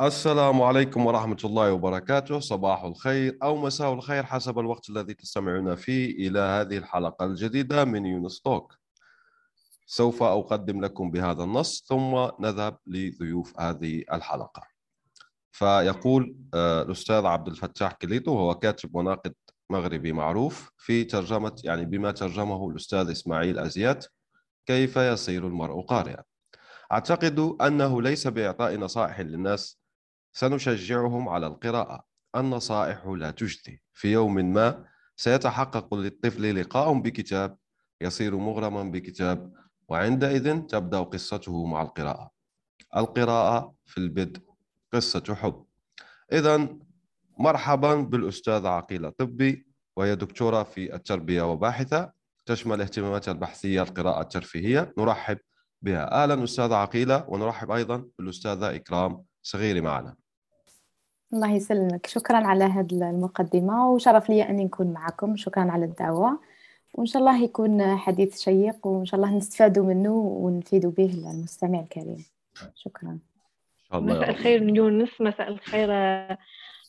السلام عليكم ورحمة الله وبركاته. صباح الخير أو مساء الخير حسب الوقت الذي تستمعون فيه إلى هذه الحلقة الجديدة من يونس توك. سوف أقدم لكم بهذا النص ثم نذهب لضيوف هذه الحلقة. فيقول آه، الأستاذ عبد الفتاح كليتو وهو كاتب وناقد مغربي معروف في ترجمة يعني بما ترجمه الأستاذ إسماعيل أزيات كيف يصير المرء قارئا. أعتقد أنه ليس بإعطاء نصائح للناس سنشجعهم على القراءة. النصائح لا تجدي. في يوم ما سيتحقق للطفل لقاء بكتاب يصير مغرما بكتاب وعندئذ تبدأ قصته مع القراءة. القراءة في البدء قصة حب. إذا مرحبا بالأستاذة عقيلة طبي وهي دكتورة في التربية وباحثة تشمل اهتماماتها البحثية القراءة الترفيهية. نرحب بها. أهلا أستاذة عقيلة ونرحب أيضا بالأستاذة إكرام صغيري معنا. الله يسلمك. شكرا على هذه المقدمة وشرف لي أني نكون معكم. شكرا على الدعوة. وإن شاء الله يكون حديث شيق وإن شاء الله نستفادوا منه ونفيدوا به المستمع الكريم. شكرا. مساء الخير من يونس مساء الخير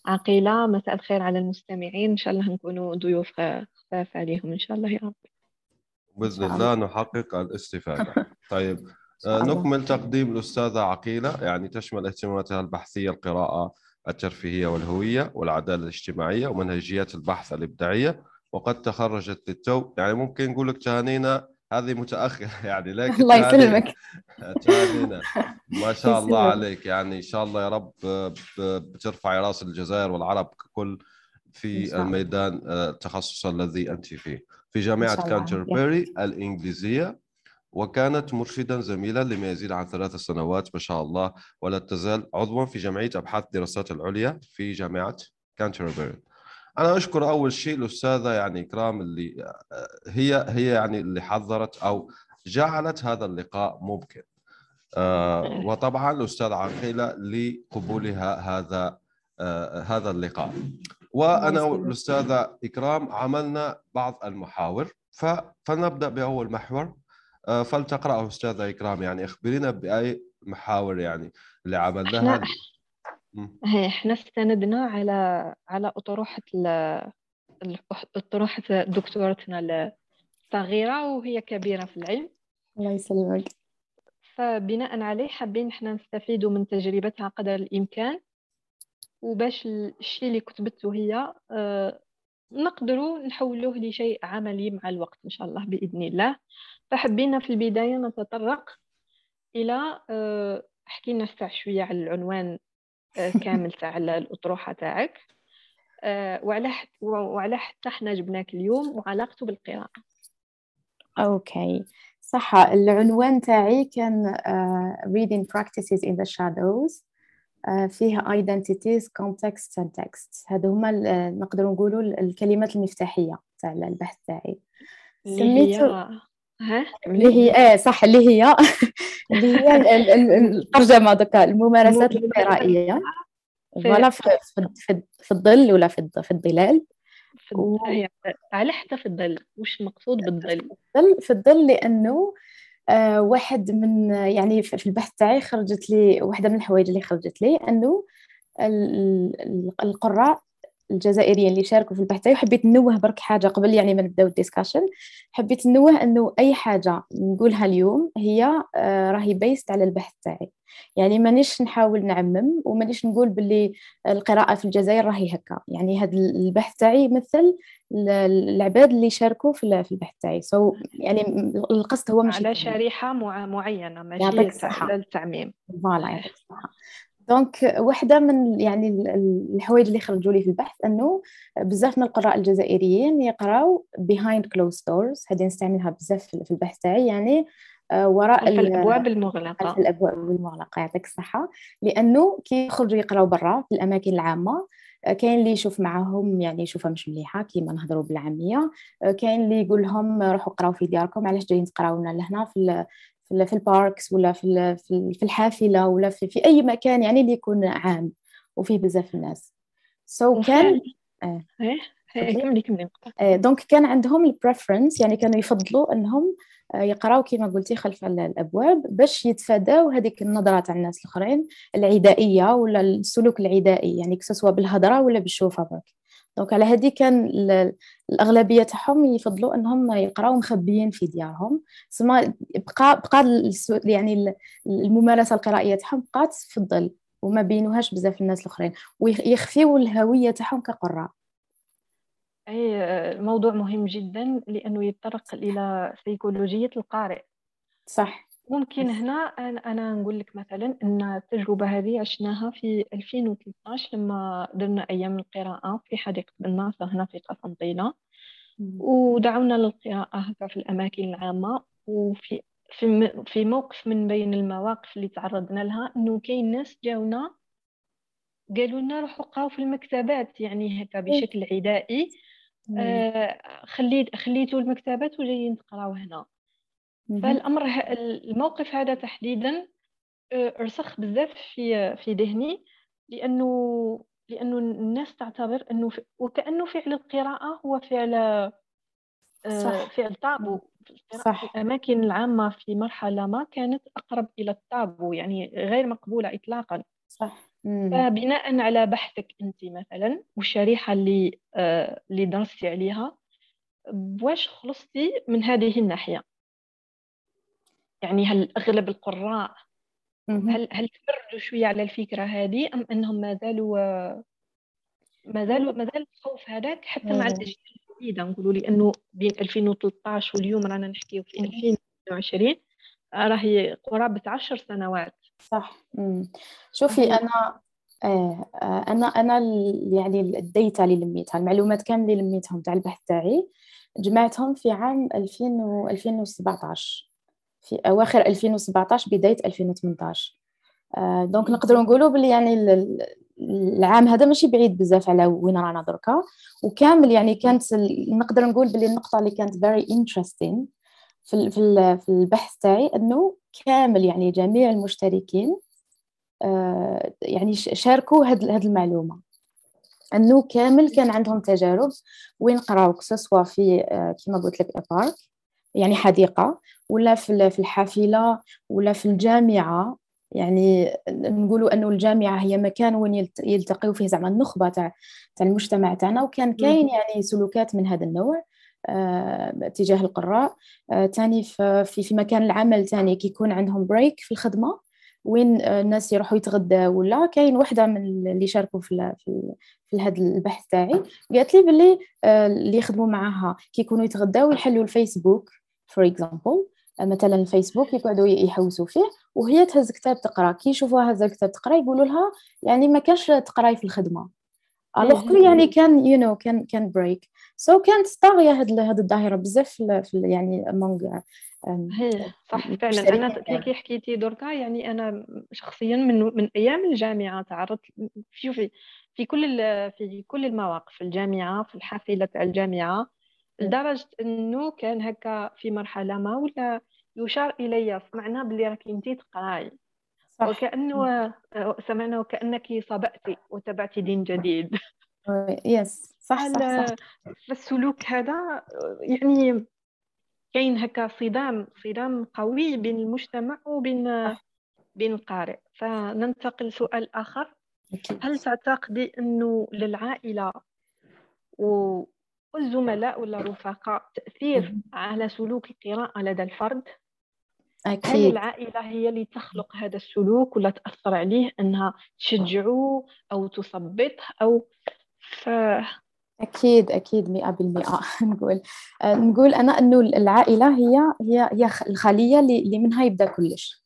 عقيلة مساء الخير على المستمعين. إن شاء الله نكونوا ضيوف خفاف عليهم إن شاء الله يا رب. بإذن الله نحقق الاستفادة. طيب نكمل تقديم الأستاذة عقيلة. يعني تشمل اهتماماتها البحثية القراءة الترفيهية والهوية والعدالة الاجتماعية ومنهجيات البحث الإبداعية وقد تخرجت للتو. يعني ممكن نقول لك تهانينا هذه متأخرة يعني لكن الله يسلمك. تهانينا. ما شاء الله عليك. يعني إن شاء الله يا رب بترفعي رأس الجزائر والعرب ككل في الميدان آه، التخصص الذي أنت فيه. في جامعة كانتربري الإنجليزية وكانت مرشدا زميلا لما يزيد عن ثلاث سنوات ما شاء الله ولا تزال عضوا في جمعية أبحاث الدراسات العليا في جامعة كانتربري. أنا أشكر أول شيء الأستاذة يعني إكرام اللي هي هي يعني اللي حضرت أو جعلت هذا اللقاء ممكن. آه وطبعا الأستاذ عقيلة لقبولها هذا آه هذا اللقاء. وأنا والأستاذة إكرام عملنا بعض المحاور فنبدأ بأول محور. آه، فلتقرأه أستاذة إكرام يعني أخبرينا بأي محاور يعني اللي عملناها. إحنا, إحنا استندنا على على أطروحة أطروحة دكتورتنا الصغيرة وهي كبيرة في العلم. الله يسلمك. فبناء عليه حابين إحنا نستفيدوا من تجربتها قدر الإمكان. وباش الشيء اللي كتبته هي آه، نقدروا نحولوه لشيء عملي مع الوقت إن شاء الله بإذن الله. فحبينا في البداية نتطرق إلى آه، حكينا ساعة شوية على العنوان آه، كامل تاع الأطروحة تاعك. آه، وعلى وعلى حتى حنا جبناك اليوم وعلاقته بالقراءة. أوكي. صح العنوان تاعي كان uh, reading practices in the shadows. uh, فيه identities context and text. هذو هما نقدر نقولوا الكلمات المفتاحية تاع البحث تاعي. سميته اللي هي إيه صح اللي هي اللي هي الترجمة دوكا الممارسات القرائيه فوالا في, في, في الظل ولا في في الظلال؟ و... على حتى في الظل. وش المقصود بالظل؟ في الظل لأنه آه واحد من يعني في البحث تاعي خرجت لي واحدة من الحوايج اللي خرجت لي أنه القراء الجزائريين اللي شاركوا في البحث. وحبيت نوه برك حاجة قبل يعني ما نبداو ال discussion حبيت نوه إنه أي حاجة نقولها اليوم هي آه راهي based على البحث تاعي. يعني مانيش نحاول نعمم ومانيش نقول باللي القراءة في الجزائر راهي هكا. يعني هذا البحث تاعي يمثل العباد اللي شاركوا في البحث تاعي. so يعني القصد هو مش على شريحة معينة ماشي التعميم. voilà donc واحدة من يعني الحوايج اللي خرجوا لي في البحث أنه بزاف من القراء الجزائريين يقراو behind closed doors. هذه نستعملها بزاف في البحث تاعي يعني آه، وراء الأبواب المغلقة. خلف الأبواب المغلقة يعطيك الصحة. لأنه كي يخرجوا يقراو برا في الأماكن العامة آه، كاين اللي يشوف معاهم يعني يشوفها مش مليحة كيما نهضروا بالعامية. آه، كاين اللي يقول لهم روحوا قراو في دياركم علاش جايين تقراو لنا لهنا؟ في في, في ال parks ولا في في الحافلة ولا في, في أي مكان يعني اللي يكون عام وفيه بزاف الناس. so كان آه. كملي كملي. donc كان عندهم ال preference يعني كانوا يفضلوا إنهم آه، يقراو كما قلتي خلف الأبواب باش يتفاداو هذيك النظرة تاع الناس الآخرين العدائية ولا السلوك العدائي يعني سواء بالهضرة ولا بالشوفة برك. دونك على هذه كان الأغلبية تاعهم يفضلوا أنهم يقراو مخبيين في ديارهم. سما بقى بقى يعني الممارسة القرائية تاعهم بقات في الظل وما بينوهاش بزاف الناس الأخرين ويخفيو الهوية تاعهم كقراء. أي موضوع مهم جدا لأنه يتطرق إلى سيكولوجية القارئ. صح. ممكن هنا أنا نقول لك مثلا أن التجربة هذه عشناها في 2013 لما درنا أيام القراءة في حديقة الناصر هنا في قسنطينة. ودعونا للقراءة هكا في الأماكن العامة. وفي في في موقف من بين المواقف اللي تعرضنا لها إنه كاين ناس جاونا قالوا لنا روحوا قراو في المكتبات يعني هكا بشكل عدائي. آه خليت خليتوا المكتبات وجايين تقراو هنا. فالأمر الموقف هذا تحديدا آه، رسخ بزاف في في ذهني لأنه لأنه الناس تعتبر أنه وكأنه فعل القراءة هو فعل آه، صح. فعل طابو. صح. الأماكن العامة في مرحلة ما كانت أقرب إلى الطابو يعني غير مقبولة إطلاقا. صح. فبناء على بحثك أنت مثلا والشريحة اللي آه اللي درستي عليها واش خلصتي من هذه الناحية؟ يعني هل أغلب القراء هل هل تمردوا شوية على الفكرة هذه أم أنهم ما زالوا ما زالوا ما زال الخوف هذاك حتى مع الأجيال الجديدة نقولوا لأنه بين 2013 واليوم رانا نحكيو في 2022 راهي قرابة عشر سنوات. صح. مم. شوفي أنا آه أنا أنا يعني ال data اللي لميتها المعلومات كاملة اللي لميتهم تاع البحث تاعي جمعتهم في عام 2000 و 2017 في أواخر 2017 بداية 2018 آه donc نقدروا نقولوا بلي يعني العام هذا ماشي بعيد بزاف على وين رانا دركا. وكامل يعني كانت نقدر نقول بلي النقطة اللي كانت very interesting في في البحث تاعي إنه كامل يعني جميع المشتركين آه، يعني شاركوا هاد المعلومة. إنه كامل كان عندهم تجارب وين قراو سواء في آه، كما قلت لك بارك يعني حديقة ولا في الحافلة ولا في الجامعة. يعني نقولوا أنه الجامعة هي مكان وين يلتقيوا فيه زعما النخبة تاع تاع المجتمع تاعنا وكان كاين يعني سلوكات من هذا النوع آه تجاه القراء. آه تاني في, في مكان العمل تاني كيكون عندهم بريك في الخدمة. وين الناس يروحوا يتغداو ولا كاين وحدة من اللي شاركوا في في, في هذا البحث تاعي. قالت لي باللي آه اللي يخدموا معاها كيكونوا يتغداو يحلوا الفيسبوك for example مثلا الفيسبوك يقعدوا يحوسوا فيه وهي تهز كتاب تقرأ. كي يشوفوها هز الكتاب تقرأ يقولوا لها يعني ما كانش تقراي في الخدمة. alors يعني كان you know, كان كان break so كانت طاغية هاد هاد الظاهرة بزاف في يعني among صح فعلا. أنا كي حكيتي دركا يعني أنا شخصيا من من أيام الجامعة تعرضت شوفي في كل في كل المواقف الجامعة في الحافلة تاع الجامعة لدرجة أنه كان هكا في مرحلة ما ولا يشار إلي سمعنا بلي راكي أنتي تقراي. وكأنه سمعنا وكأنك صبأتي وتبعتي دين جديد. يس صح صح, صح. فالسلوك هذا يعني كاين هكا صدام صدام قوي بين المجتمع وبين بين القارئ. فننتقل لسؤال آخر. هل تعتقدي أنه للعائلة والزملاء ولا الرفقاء تأثير على سلوك القراءة لدى الفرد؟ أكيد. هل العائلة هي اللي تخلق هذا السلوك ولا تأثر عليه أنها تشجعه أو تثبطه أو ف... أكيد أكيد مئة بالمئة. نقول نقول أنا أنه العائلة هي هي هي الخلية اللي منها يبدأ كلش.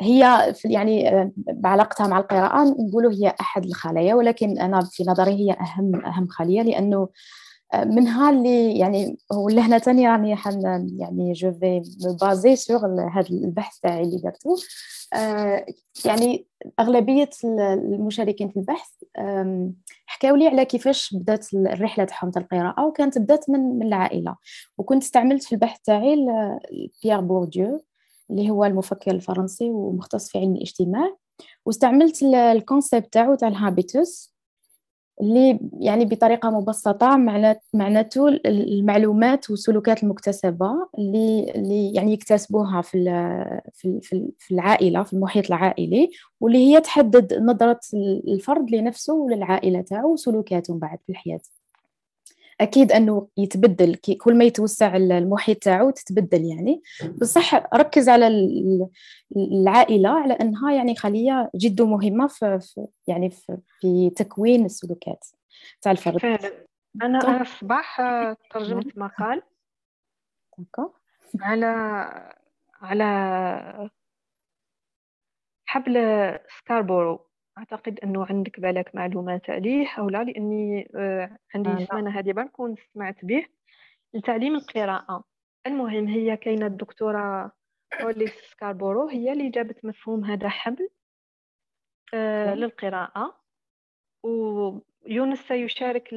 هي يعني بعلاقتها مع القراءة نقولوا هي أحد الخلايا ولكن أنا في نظري هي أهم أهم خلية لأنه منها اللي يعني واللي هنا تاني راني حن يعني je vais baser sur هذا البحث تاعي اللي درتو يعني أغلبية المشاركين في البحث حكاو لي على كيفاش بدات الرحلة تاعهم تاع القراءة وكانت بدات من من العائلة. وكنت استعملت في البحث تاعي بيير بورديو اللي هو المفكر الفرنسي ومختص في علم الاجتماع. واستعملت concept ال تاعو تاع habitus ال اللي يعني بطريقة مبسطة معناته المعلومات والسلوكات المكتسبة اللي, اللي يعني يكتسبوها في في في العائلة في المحيط العائلي واللي هي تحدد نظرة الفرد لنفسه وللعائلة تاعو وسلوكاته بعد في الحياة. أكيد أنه يتبدل. كل ما يتوسع المحيط تاعو تتبدل يعني. بصح ركز على العائلة على أنها يعني خلية جد مهمة في يعني في, في تكوين السلوكات تاع الفرد. فعلا أنا أنا الصباح ترجمت مقال. على على حبل سكاربورو أعتقد أنه عندك بالك معلومات عليه أو لا لأني آه، عندي السمانة هذه برك سمعت به. لتعليم القراءة. المهم هي كاينة الدكتورة أوليس سكاربورو هي اللي جابت مفهوم هذا حبل آه، للقراءة. ويونس سيشارك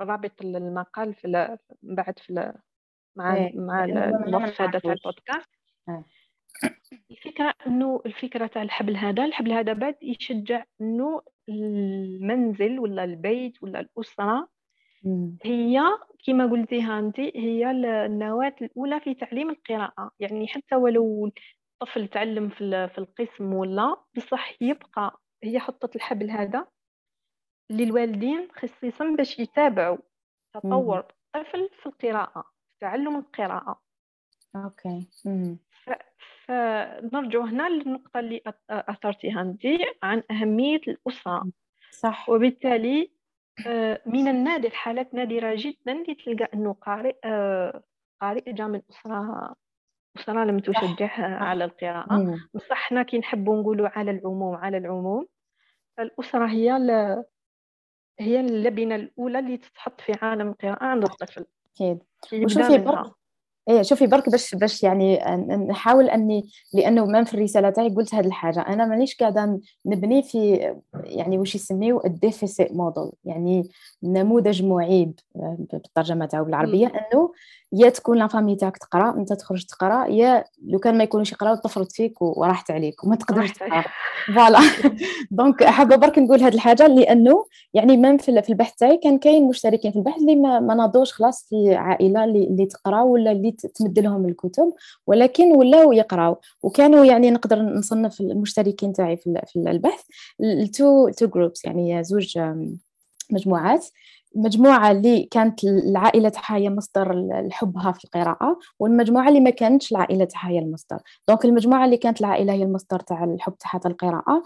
رابط المقال في بعد في مع إيه، مع الوصف هذا تاع البودكاست الفكرة إنه الفكرة تاع الحبل هذا الحبل هذا بعد يشجع إنه المنزل ولا البيت ولا الأسرة هي كما قلتيها انت هي النواة الأولى في تعليم القراءة. يعني حتى ولو الطفل تعلم في في القسم ولا بصح يبقى هي حطت الحبل هذا للوالدين خصيصا باش يتابعوا تطور الطفل في القراءة في تعلم القراءة. أوكي. فنرجع هنا للنقطة اللي أثرتيها أنت عن أهمية الأسرة. صح. وبالتالي آه، من النادر حالات نادرة جدا اللي تلقى أنه قارئ آه، قارئ جاء من أسرة أسرة لم تشجعها على القراءة. بصح حنا كي نحبوا نقولوا على العموم على العموم الأسرة هي ل... هي اللبنة الأولى اللي تتحط في عالم القراءة عند الطفل. أكيد. وشوفي برضه إيه شوفي برك باش باش يعني نحاول أني لأنه ما في الرسالة تاعي قلت هذه الحاجة. أنا مانيش قاعدة نبني في يعني واش يسميو ال deficit model يعني نموذج معيب بالترجمة تاعو بالعربية. أنه يا تكون la famille تاعك تقرأ أنت تخرج تقرأ يا لو كان ما يكونوش يقراو تفرط فيك وراحت عليك وما تقدرش تقرأ. Voilà. Donc حابه برك نقول هذه الحاجة لأنه يعني même في البحث تاعي كان كاين مشتركين في البحث اللي ما, ما ناضوش خلاص في عائلة اللي تقرأ ولا اللي تمد لهم الكتب ولكن ولاو يقراو. وكانوا يعني نقدر نصنف المشتركين تاعي في البحث ال two two groups يعني زوج مجموعات. المجموعة اللي كانت العائلة تاعها هي مصدر حبها في القراءة والمجموعة اللي ما كانتش العائلة تاعها هي المصدر. Donc المجموعة اللي كانت العائلة هي المصدر تاع الحب تاعها القراءة.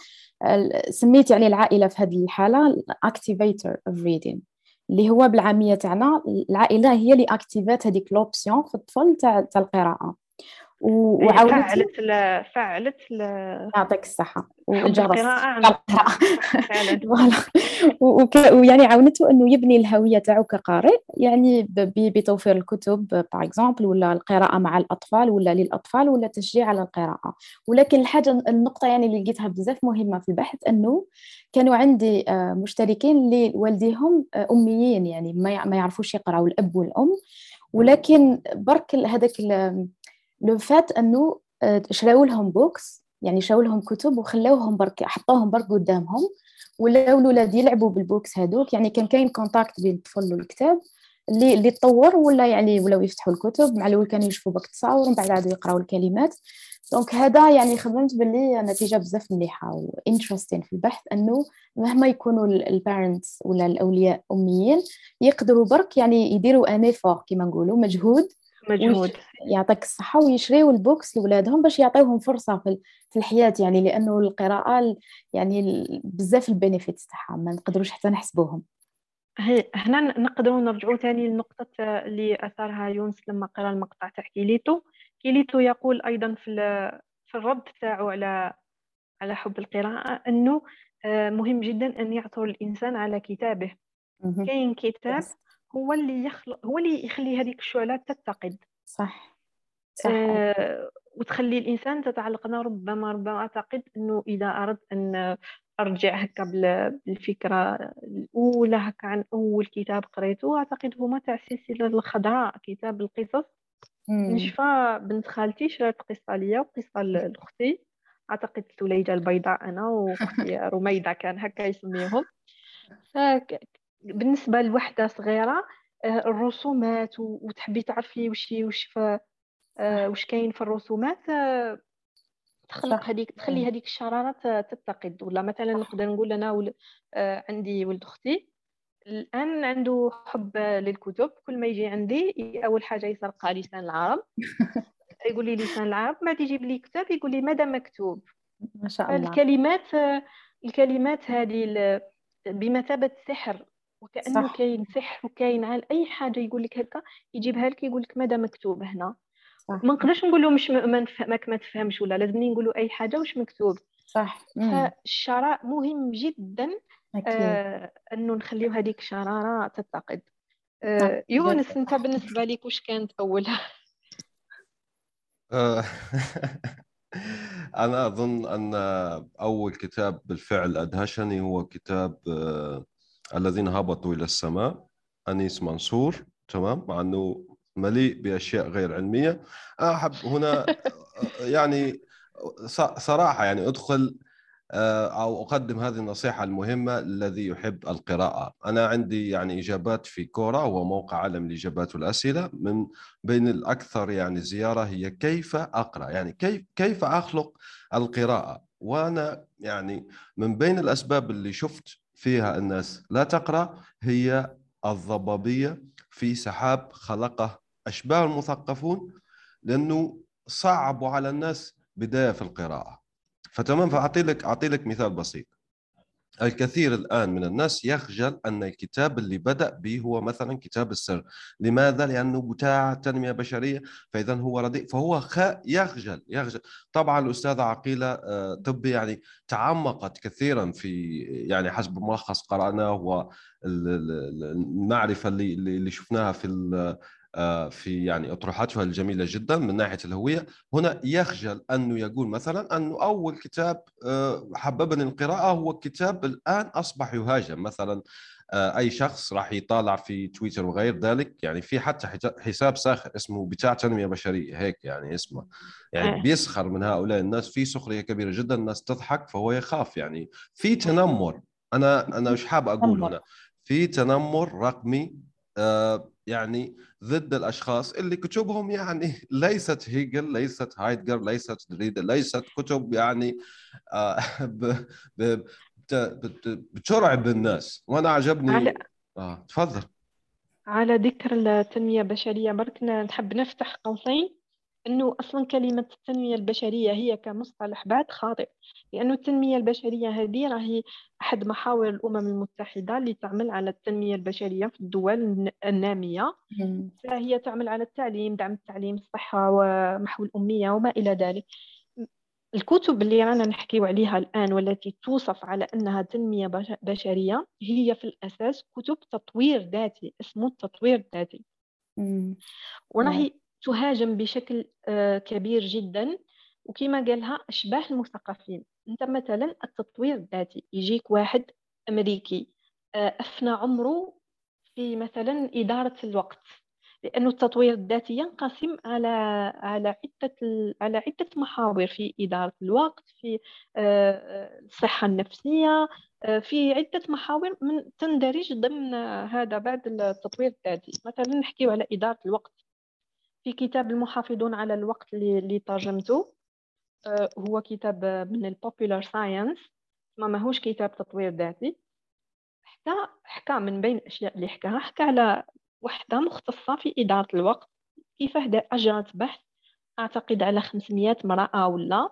سميت يعني العائلة في هذه الحالة activator of reading. اللي هو بالعامية تاعنا العائلة هي اللي activat هذيك l'option في الطفل تاع القراءة. وعاونت فعلت فعلت يعطيك الصحة. والجرس ويعني عاونته إنه يبني الهوية تاعو كقارئ يعني بتوفير الكتب par exemple ولا القراءة مع الأطفال ولا للأطفال ولا تشجيع على القراءة. ولكن الحاجة النقطة يعني اللي لقيتها بزاف مهمة في البحث إنه كانوا عندي آه، مشتركين اللي والديهم آه، أميين يعني ما يعرفوش يقرأوا الأب والأم. ولكن برك هذاك le fait انه آه، شراو لهم books يعني شراو لهم كتب وخلاوهم برك حطوهم برك قدامهم ولاو الاولاد يلعبوا بال books هذوك يعني كان كاين contact بين الطفل والكتاب اللي اللي تطور ولا يعني ولاو يفتحوا الكتب مع الأول كانوا يشوفوا برك تصاور ومن بعد عادوا يقراوا الكلمات. Donc هذا يعني خممت باللي نتيجة بزاف مليحة و interesting في البحث إنه مهما يكونوا ال parents ولا الأولياء أميين يقدروا برك يعني يديروا un effort كما نقولوا مجهود مجهود. يعطيك الصحة ويشريوا ال books لولادهم باش يعطيوهم فرصة في الحياة يعني لأنه القراءة يعني بزاف ال benefits تاعها ما نقدروش حتى نحسبوهم. هنا نقدروا نرجعوا ثاني لنقطة اللي أثارها يونس لما قرأ المقطع تاع كيليتو. كيليتو يقول أيضا في في الرد تاعو على على حب القراءة أنه آه، مهم جدا أن يعثر الإنسان على كتابه. كاين كتاب هو اللي يخلق هو اللي يخلي هذيك الشعلة تتقد. صح. صح. آه وتخلي الإنسان تتعلق أنا ربما ربما أعتقد أنه إذا أردت أن أرجع هكا بالفكرة الأولى هكا عن أول كتاب قريته أعتقد هما تاع السلسله الخضراء كتاب القصص. نشفى بنت خالتي شرات قصة ليا وقصة لأختي. أعتقد ثليجه البيضاء أنا وأختي رميدة كان هكا يسميهم. بالنسبة لوحدة صغيرة آه، الرسومات وتحبي تعرفي وش ف آه، وش كاين في الرسومات آه، تخلق. هذيك تخلي هذيك الشرارة تتقد. ولا مثلا نقدر نقول أنا ول... عندي ولد أختي الآن عنده حب للكتب. كل ما يجي عندي أول حاجة يسرق لسان العرب. يقول لي لسان العرب بعد يجيب لي كتاب يقول لي ماذا مكتوب. ما شاء الله. الكلمات الكلمات هذه بمثابة سحر وكأنه صح. كاين سحر وكاين عال أي حاجة يقول لك هكا يجيبها لك يقول لك ماذا مكتوب هنا. صح. ما نقدرش نقول له مش ما نفهمك ما تفهمش ولا لازمني نقول له أي حاجة واش مكتوب. صح. فالشراء مهم جدا أكيد. آه أنه نخليو هذيك الشرارة تتقد آه يونس جد. أنت بالنسبة لك واش كانت أولها؟ آه، أنا أظن أن أول كتاب بالفعل أدهشني هو كتاب آه، الذين هبطوا إلى السماء أنيس منصور تمام؟ مع أنه مليء بأشياء غير علمية. أنا أحب هنا يعني ص- صراحة يعني أدخل آه، أو أقدم هذه النصيحة المهمة الذي يحب القراءة. أنا عندي يعني إجابات في كورا هو موقع عالم الإجابات والأسئلة من بين الأكثر يعني زيارة هي كيف أقرأ؟ يعني كيف كيف أخلق القراءة؟ وأنا يعني من بين الأسباب اللي شفت فيها الناس. لا تقرأ هي الضبابية في سحاب خلقه. أشباه المثقفون لأنه صعبوا على الناس بداية في القراءة. فتمام فأعطي لك أعطي لك مثال بسيط. الكثير الآن من الناس يخجل أن الكتاب اللي بدأ به هو مثلا كتاب السر. لماذا؟ لأنه بتاع تنمية بشرية فإذا هو رديء فهو خ... يخجل يخجل. طبعا الأستاذة عقيلة آه، طبي يعني تعمقت كثيرا في يعني حسب ملخص قرأناه والمعرفة اللي اللي شفناها في في يعني أطروحاتها الجميلة جدا من ناحية الهوية. هنا يخجل أنه يقول مثلا أنه أول كتاب آه، حببني القراءة هو كتاب الآن أصبح يهاجم. مثلا آه، أي شخص راح يطالع في تويتر وغير ذلك. يعني في حتى حساب ساخر اسمه بتاع تنمية بشرية هيك يعني اسمه. يعني آه. بيسخر من هؤلاء الناس. في سخرية كبيرة جدا الناس تضحك فهو يخاف. يعني في تنمر. أنا أنا مش حاب أقول. هنا. في تنمر رقمي آه، يعني ضد الأشخاص اللي كتبهم يعني ليست هيجل ليست هايدجر ليست دريدا ليست كتب يعني آه، بترعب الناس وأنا عجبني. على- آه تفضل. على ذكر التنمية البشرية برك نحب نفتح قوسين. أنه أصلا كلمة التنمية البشرية هي كمصطلح بعد خاطئ لأنه التنمية البشرية هذه راهي أحد محاور الأمم المتحدة اللي تعمل على التنمية البشرية في الدول الن- النامية مم. فهي تعمل على التعليم دعم التعليم الصحة ومحو الأمية وما إلى ذلك الكتب اللي رانا نحكيو عليها الآن والتي توصف على أنها تنمية بش- بشرية هي في الأساس كتب تطوير ذاتي اسمه التطوير الذاتي. وراهي تهاجم بشكل آه، كبير جدا وكما قالها أشباه المثقفين. أنت مثلا التطوير الذاتي يجيك واحد أمريكي آه، أفنى عمره في مثلا إدارة الوقت لأن التطوير الذاتي ينقسم على على عدة على عدة محاور في إدارة الوقت في آه، الصحة النفسية في عدة محاور من تندرج ضمن هذا بعد التطوير الذاتي. مثلا نحكي على إدارة الوقت. في كتاب المحافظون على الوقت اللي, ترجمته آه، هو كتاب من ال popular science ما ماهوش كتاب تطوير ذاتي. حكى حكى من بين الأشياء اللي حكاها حكى على وحدة مختصة في إدارة الوقت كيف هدا أجرت بحث أعتقد على 500 امرأة ولا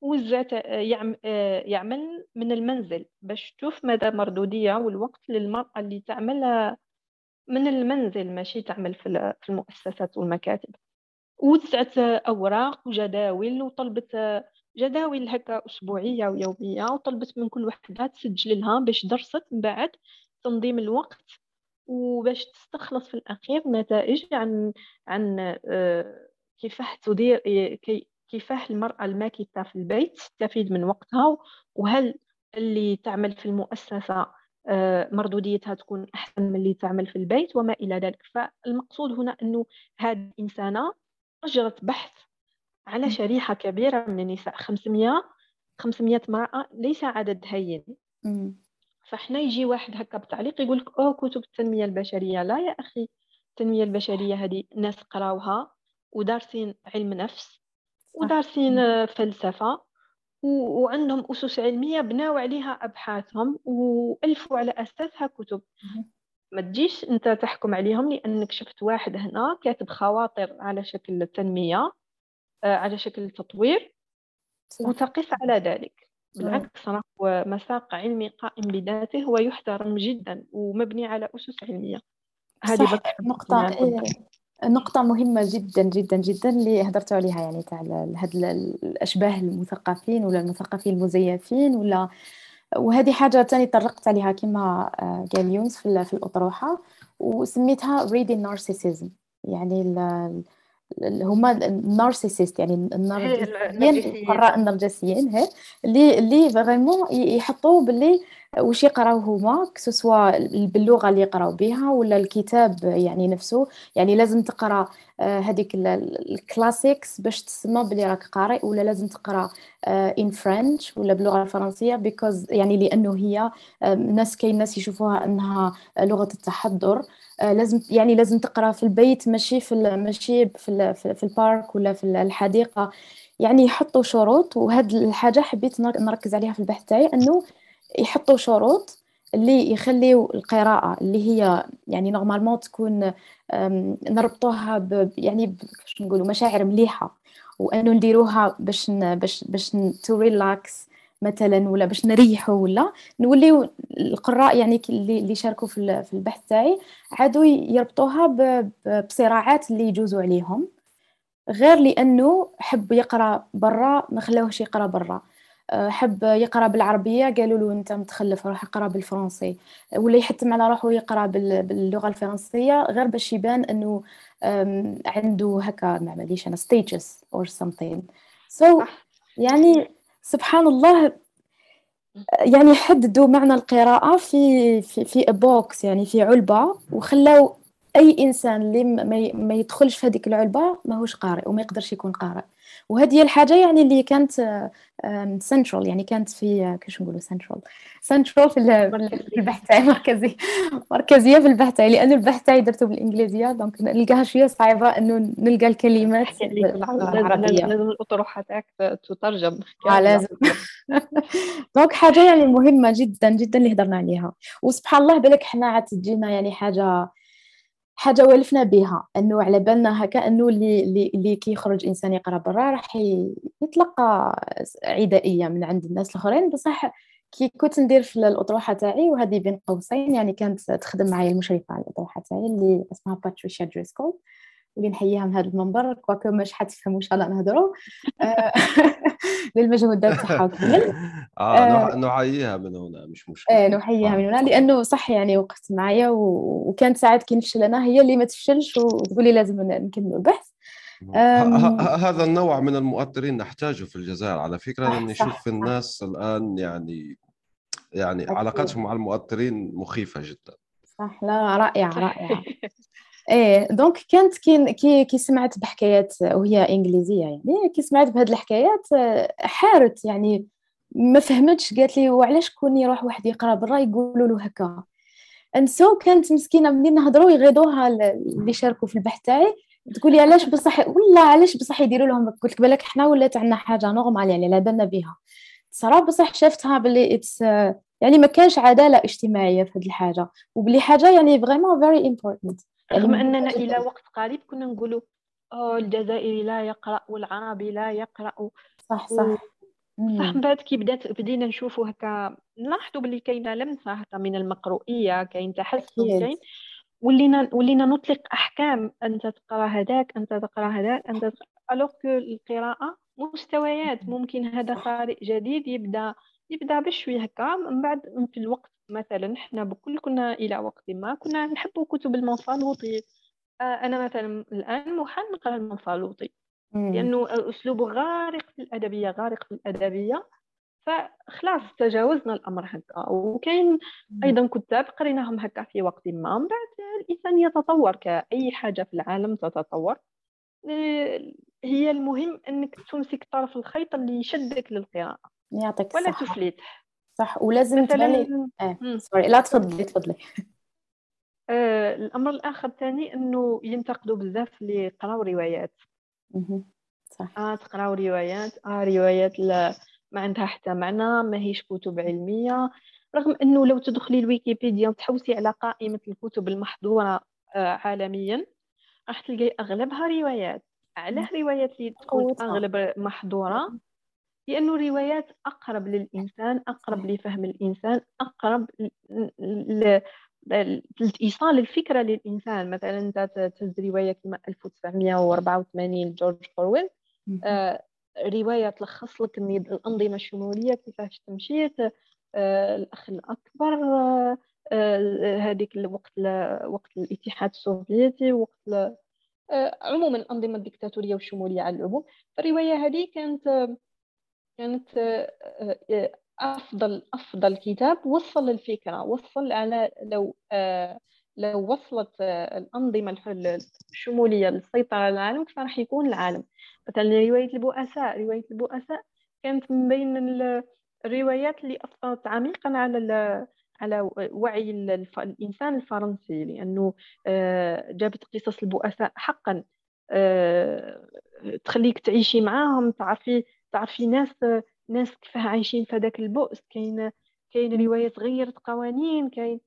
وزات يعم- يعمل من المنزل باش تشوف مدى مردودية والوقت للمرأة اللي تعمل من المنزل ماشي تعمل في ال- في المؤسسات والمكاتب وزعت أوراق وجداول وطلبت جداول هكا أسبوعية ويومية وطلبت من كل وحدة تسجل لها باش درست من بعد تنظيم الوقت وباش تستخلص في الأخير نتائج عن عن آه، كيفاه تدير كيفاه المرأة الماكثة في البيت تستفيد من وقتها وهل اللي تعمل في المؤسسة آه، مردوديتها تكون أحسن من اللي تعمل في البيت وما إلى ذلك. فالمقصود هنا أنه هذه الإنسانة أجرت بحث على شريحة كبيرة من النساء 500 500 امرأة ليس عدد هين. فإحنا يجي واحد هكا بتعليق يقول لك أوه كتب التنمية البشرية. لا يا أخي التنمية البشرية هذه ناس قراوها ودارسين علم نفس ودارسين فلسفة وعندهم أسس علمية بناو عليها أبحاثهم وألفوا على أساسها كتب. ما تجيش أنت تحكم عليهم لأنك شفت واحد هنا كاتب خواطر على شكل تنمية آه، على شكل تطوير وتقف على ذلك. بالعكس هو مساق علمي قائم بذاته ويحترم جدا ومبني على أسس علمية. هذه صح. نقطة. نقطة مهمة جدا جدا جدا اللي هدرتوا عليها يعني تاع هاد الأشباه المثقفين ولا المثقفين المزيفين ولا وهذه حاجة تاني طرقت عليها كما آه، قال يونس في, في الأطروحة وسميتها reading narcissism. يعني هما النارسيسيست يعني النرجسيين القراء النرجسيين هي اللي اللي فريمون يحطوا باللي وش يقراو هما سواء باللغة اللي يقراو بها ولا الكتاب يعني نفسه. يعني لازم تقرا هذيك ال classics باش تسمى بلي راك قارئ ولا لازم تقرا in French ولا باللغة الفرنسية because يعني لأنه هي الناس كاين ناس يشوفوها أنها لغة التحضر. لازم يعني لازم تقرأ في البيت ماشي في ماشي في, في ال park ولا في الحديقة. يعني يحطوا شروط وهاد الحاجة حبيت نركز عليها في البحث تاعي إنه يحطوا شروط اللي يخليوا القراءة اللي هي يعني normalement تكون نربطوها ب يعني كيفاش نقولوا مشاعر مليحة. وإنه نديروها باش باش باش to relax مثلا ولا باش نريحوا ولا نوليو القراء يعني اللي شاركوا في البحث تاعي عادوا يربطوها بصراعات اللي يجوزوا عليهم غير لأنه حب يقرأ برا ما خلاوهش يقرأ برا. حب يقرأ بالعربية قالوا له أنت متخلف روح اقرأ بالفرنسي. ولا يحتم على روحه يقرأ باللغة الفرنسية غير باش يبان انه عنده هكا ما عمليش أنا stages or something. So يعني سبحان الله يعني حددوا معنى القراءة في في في بوكس يعني في علبة وخلاو أي إنسان اللي ما يدخلش في هذيك العلبة ماهوش قارئ وما يقدرش يكون قارئ. وهذه هي الحاجة يعني اللي كانت سنترال يعني كانت في كيفاش نقولوا central central في البحث تاعي مركزي مركزية. في البحث تاعي لأنه البحث تاعي درته بالإنجليزية donc نلقاها شوية صعيبة إنه نلقى الكلمات بالعربية. لازم الأطروحة تاعك تترجم آه لازم. Donc حاجة يعني مهمة جدا جدا اللي هضرنا عليها. وسبحان الله بالك حنا عاد تجينا يعني حاجة حاجة والفنا بها إنه على بالنا هكا إنه اللي اللي, اللي كي يخرج إنسان يقرأ برا راح يتلقى عدائية من عند الناس الآخرين. بصح كي كنت ندير في الأطروحة تاعي وهذه بين قوسين يعني كانت تخدم معايا المشرفة على الأطروحة تاعي اللي اسمها باتريشيا دريسكول واللي نحييها من هذا المنبر quoique مش حتفهموا إن شاء الله نهضروا آه، للمجهودات تاعها كامل آه, آه، نحييها من هنا مش مشكله إيه نحييها من هنا لأنه صح يعني وقفت معايا وكانت ساعات كي نفشل أنا هي اللي ما تفشلش وتقولي لازم نكمل البحث. هذا النوع من المؤثرين نحتاجه في الجزائر على فكرة لأن نشوف في الناس الآن يعني يعني علاقاتهم مع المؤثرين مخيفة جدا. صح لا رائعة رائعة. إيه donc كانت كي كي سمعت بحكايات وهي إنجليزية يعني كي سمعت بهاد الحكايات حارت يعني ما فهمتش قالت لي وعلاش كون يروح واحد يقرأ برا يقولوا له هكا. and so كانت مسكينة منين نهضروا يغيضوها اللي شاركوا في البحث تاعي تقول لي علاش بصح والله علاش بصح يديروا لهم قلت لك بالك حنا ولات عندنا حاجة normal يعني لا بالنا بها صراحة بصح شفتها باللي it's يعني ما كانش عدالة اجتماعية في هذه الحاجة. وبلي حاجة يعني vraiment very important رغم أننا إلى وقت قريب كنا نقولوا الجزائري لا يقرأ والعربي لا يقرأ. صح صح. و... صح من بعد كي بدات بدينا نشوفوا هكا نلاحظوا باللي كاينة لمسه هكا من المقروئيه كاين تحسن كاين. ولينا ولينا نطلق أحكام أنت تقرأ هذاك أنت تقرأ هذاك أنت تقرأ الوغ القراءة مستويات. ممكن هذا قارئ جديد يبدأ يبدأ بشوي هكا من بعد في الوقت مثلا حنا بكل كنا إلى وقت ما كنا نحب كتب المنفلوطي آه، أنا مثلا الآن محال نقرأ المنفلوطي لأنه اسلوبه غارق في الأدبية غارق في الأدبية. فخلاص تجاوزنا الأمر هكا. وكاين أيضا كتاب قريناهم هكا في وقت ما. من بعد الإنسان يتطور. كأي حاجة في العالم تتطور. آه، هي المهم إنك تمسك طرف الخيط اللي يشدك للقراءة. يعطيك ولا الصحة. تفلت. صح ولازم مثلا تبالي مم. سوري لا تفضلي تفضلي. آه، الأمر الآخر الثاني إنه ينتقدوا بزاف اللي يقراو روايات. صح. آه تقراو روايات. آه روايات لا ما عندها حتى معنى ما هيش كتب علمية. رغم إنه لو تدخلي الويكيبيديا وتحوسي على قائمة الكتب المحظورة آه، عالميا راح تلقاي أغلبها روايات. علاه روايات اللي تكون. أغلب محظورة. لأنه روايات أقرب للإنسان أقرب لفهم الإنسان أقرب ل- ل- ل- لإيصال الفكرة للإنسان. مثلا أنت تهز رواية كما 1984 جورج أورويل. آه، رواية تلخص لك الأنظمة الشمولية كيفاش تمشيت. آه، الأخ الأكبر آه، هذيك الوقت ل- وقت الاتحاد السوفيتي وقت عموما الأنظمة الدكتاتوريه والشمولية على العموم. الروايه هذه كانت كانت آه، آه، أفضل أفضل كتاب وصل الفكرة وصل على لو آه، لو وصلت الأنظمة الح- الشمولية للسيطرة على العالم فراح يكون العالم. مثلا رواية البؤساء رواية البؤساء كانت من بين ال- الروايات اللي أثرت عميقا على على وعي الإنسان الفرنسي لأنه آه، جابت قصص البؤساء حقا تخليك تعيشي معاهم تعرفي تعرفي ناس ناس كيفاه عايشين في هذاك البؤس كاين كاين روايات غيرت قوانين كاين.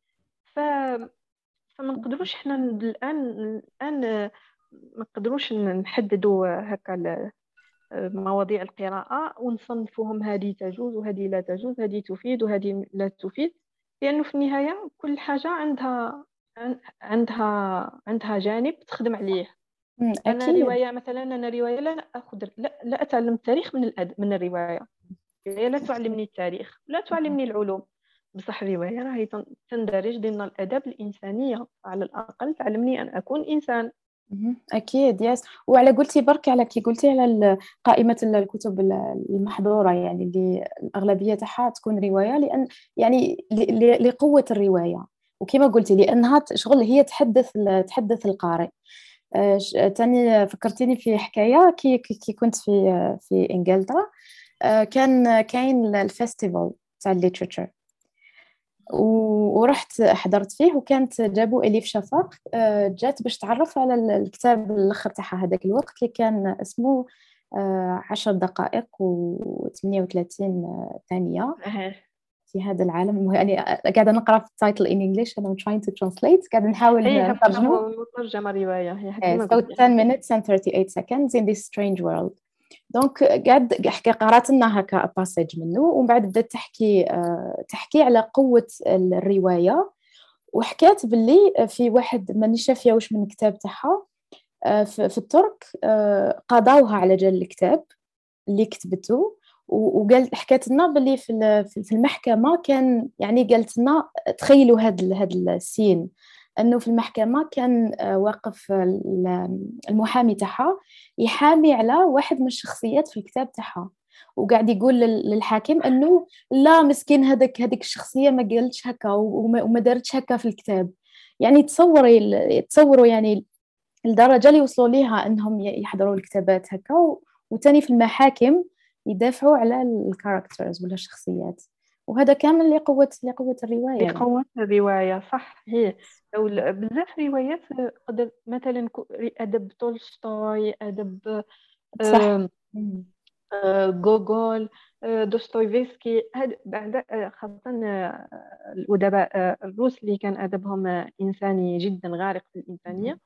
ف فما نقدروش حنا الآن الآن ما نقدروش نحددوا هكا مواضيع القراءة ونصنفوهم هذه تجوز وهذه لا تجوز هذه تفيد وهذه لا تفيد. لأنه في النهاية كل حاجة عندها عن- عندها عندها جانب تخدم عليه. مم، أنا أكيد. رواية مثلا أنا رواية لا أخذ لا, لا أتعلم التاريخ من الأد... من الرواية. الروايه لا تعلمني التاريخ لا تعلمني العلوم. بصح الرواية راهي تن- تندرج ضمن الاداب الإنسانية. على الأقل تعلمني أن أكون إنسان. أكيد يس وعلى قلتي برك على كي قلتي على ال- الكتب ال- المحظورة يعني اللي الأغلبية تاعها تكون رواية لأن يعني ل- ل- لقوة الرواية. وكما قلتي لأنها ت- شغل هي تحدث تحدث القارئ. تاني فكرتيني في حكاية كي كي كنت في في إنجلترا. آه، كان كاين ال festival تاع ال literature و- ورحت حضرت فيه وكانت جابوا إليف شفاق آه، جات باش تعرف على ال- الكتاب الأخر تاعها هذاك الوقت اللي كان اسمه آه، عشر دقائق و38 ثانية. في هذا العالم يعني قاعدة نقرأ في ال title English. and I'm trying to translate. قاعدة نحاول نترجمه مترجمة رواية. هي so قلت. 10 minutes and 38 seconds in this strange world. donc قاعد قرأت لنا هكا passage منه ومن بعد بدأت تحكي آه، تحكي على قوة الرواية. وحكات باللي في واحد ماني شافيه واش من الكتاب تاعها آه، في ال Turk آه، قضاوها على جال الكتاب اللي كتبته. وقال حكات لنا باللي في في المحكمة كان يعني قالت لنا تخيلوا هذا هذا السين. أنه في المحكمة كان آه، واقف ال- المحامي تاعها يحامي على واحد من الشخصيات في الكتاب تاعها. وقاعد يقول لل- للحاكم أنه لا مسكين هذاك هذيك الشخصية ما قالتش هكا وما دارتش هكا في الكتاب. يعني تصوري تصوروا يعني الدرجه اللي وصلوا ليها أنهم يحضروا الكتابات هكا وتاني في المحاكم يدافعوا على ال characters ولا الشخصيات. وهذا كامل لقوة لقوة الرواية. لقوة الرواية صح هي. بزاف روايات قدر مثلا أدب تولستوي أدب صح. آه، جوجول آه، دوستويفسكي. هاد بعد آه، خاصة آه، الأدباء آه، الروس اللي كان أدبهم آه، إنساني جدا غارق في الإنسانية.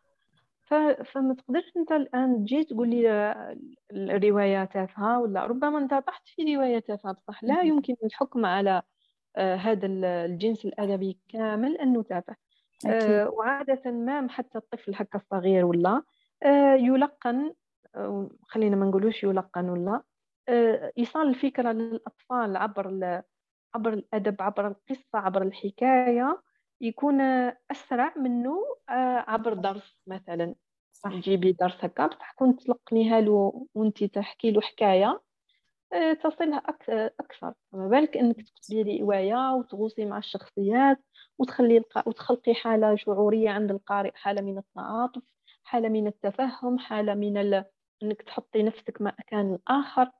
فما تقدرش أنت الآن تجي تقول لي آه، الرواية تافهة ولا ربما أنت طحت في رواية تافهة بصح لا. يمكن الحكم على آه، هذا ال- الجنس الأدبي كامل أنه تافه أكيد. آه، وعادة ما حتى الطفل هكا الصغير ولا آه، يلقن خلينا ما نقولوش يلقن ولا إيصال الفكرة للأطفال عبر عبر الأدب عبر القصة عبر الحكاية يكون أسرع منه عبر درس مثلا. صح. تجيبي درس هكا بصح تلقنيها له وانت تحكي له حكاية. آه، تصلها أكثر. ما بالك أنك تكتبي رواية وتغوصي مع الشخصيات وتخلي وتخلقي حالة شعورية عند القارئ حالة من التعاطف حالة من التفهم حالة من ال... أنك تحطي نفسك مكان الآخر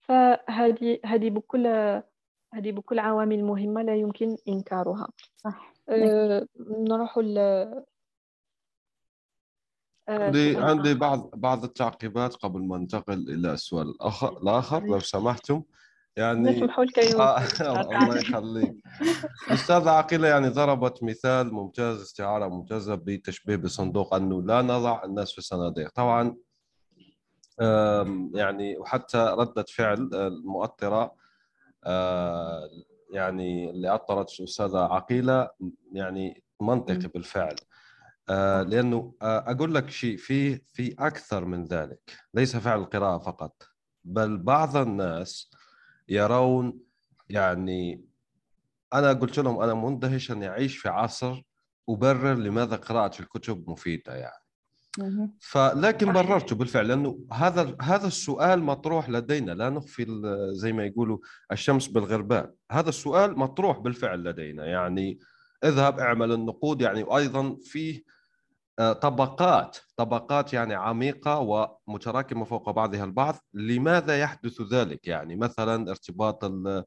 فهذه هذه بكل هذه بكل عوامل مهمة لا يمكن إنكارها. صح. أه نروح ل عندي عندي بعض بعض التعقيبات قبل ما ننتقل إلى السؤال الآخر الآخر لو سمحتم. يعني نسمحوا لك آه الله يخليك. الاستاذه عقيله يعني ضربت مثال ممتاز استعارة ممتازة بتشبيه بصندوق أنه لا نضع الناس في الصناديق طبعا يعني وحتى ردة فعل المؤطرة آه، يعني اللي أطرت الأستاذة عقيلة يعني منطقي بالفعل. آه، لأنه آه، أقول لك شيء في في أكثر من ذلك. ليس فعل القراءة فقط بل بعض الناس يرون يعني أنا قلت لهم أنا مندهش أن أعيش في عصر أبرر لماذا قراءة الكتب مفيدة يعني. فلكن بررته بالفعل لأنه هذا هذا السؤال مطروح لدينا. لا نخفي زي ما يقولوا الشمس بالغربال. هذا السؤال مطروح بالفعل لدينا يعني اذهب اعمل النقود يعني وأيضا فيه طبقات طبقات يعني عميقة ومتراكمة فوق بعضها البعض. لماذا يحدث ذلك؟ يعني مثلا ارتباط آه،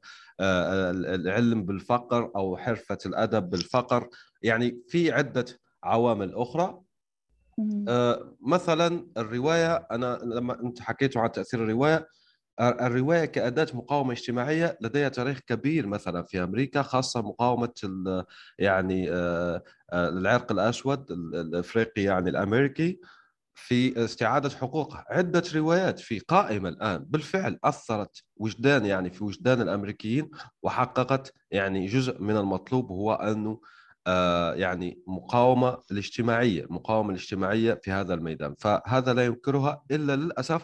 العلم بالفقر أو حرفة الأدب بالفقر. يعني في عدة عوامل أخرى. آه مثلا الرواية أنا لما أنت حكيتوا عن تأثير الرواية الرواية كأداة مقاومة اجتماعية لديها تاريخ كبير مثلا في أمريكا خاصة مقاومة يعني آه العرق الأسود الإفريقي يعني الأمريكي في استعادة حقوقه عدة روايات في قائمة الآن بالفعل أثرت وجدان يعني في وجدان الأمريكيين وحققت يعني جزء من المطلوب هو أنه آه، يعني مقاومة الاجتماعية المقاومة الاجتماعية في هذا الميدان. فهذا لا ينكرها إلا للأسف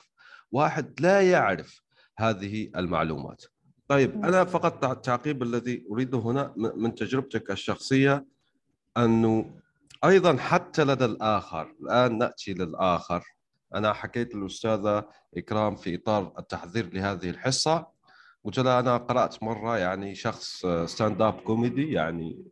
واحد لا يعرف هذه المعلومات. طيب أنا فقط التعقيب الذي أريده هنا من تجربتك الشخصية أنه أيضا حتى لدى الآخر الآن نأتي للآخر. أنا حكيت للأستاذة إكرام في إطار التحضير لهذه الحصة قلت لها أنا قرأت مرة يعني شخص stand up comedy يعني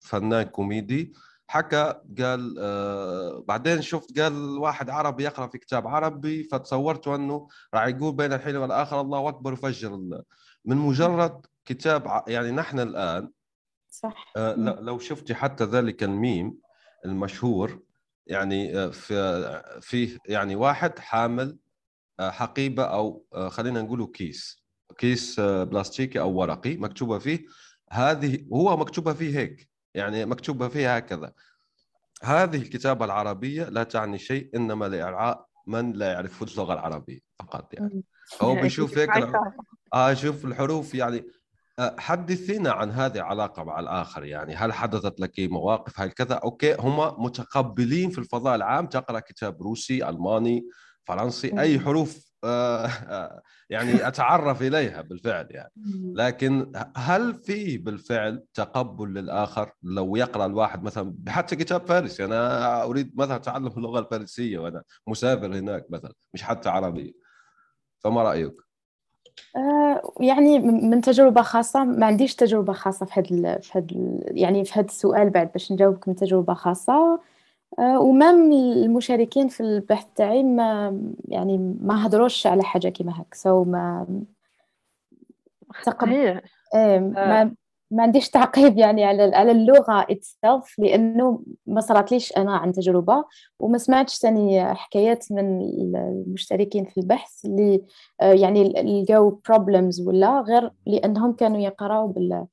فنان كوميدي حكى قال آه بعدين شفت قال واحد عربي يقرأ في كتاب عربي فتصورت أنه راح يقول بين الحين والآخر الله أكبر وفجر الله من مجرد كتاب يعني نحن الآن صح. آه لو شفتي حتى ذلك الميم المشهور يعني آه في فيه يعني واحد حامل آه حقيبة أو آه خلينا نقوله كيس كيس بلاستيكي أو ورقي مكتوبة فيه. هذه هو مكتوبة فيه هيك. يعني مكتوبة فيها هكذا. هذه الكتابة العربية لا تعني شيء إنما لإرعاب من لا يعرف اللغة العربية فقط يعني. هو بيشوف هيك شوف الحروف يعني آه، حدثينا عن هذه العلاقة مع الآخر يعني. هل حدثت لك مواقف؟ هل كذا؟ okay هم متقبلين في الفضاء العام تقرأ كتاب روسي ألماني فرنسي أي حروف يعني أتعرف إليها بالفعل يعني. لكن هل في بالفعل تقبل للآخر لو يقرأ الواحد مثلا حتى كتاب فارسي أنا أريد مثلا اتعلم اللغة الفارسية وأنا مسافر هناك مثلا مش حتى عربي فما رأيك؟ آه، يعني من تجربة خاصة ما عنديش تجربة خاصة في هذا في هذا يعني في هذا السؤال بعد باش نجاوبك من تجربة خاصة. و même المشاركين في البحث تاعي ما يعني ما هضروش على حاجة كيما هك so ما تقب... إيه ما آه. ما عنديش تعقيب يعني على على اللغة itself لأنه ما صراتليش أنا عن تجربة وما سمعتش ثاني حكايات من المشتركين في البحث اللي آه، يعني لقاو problems ولا غير لأنهم كانوا يقراوا بال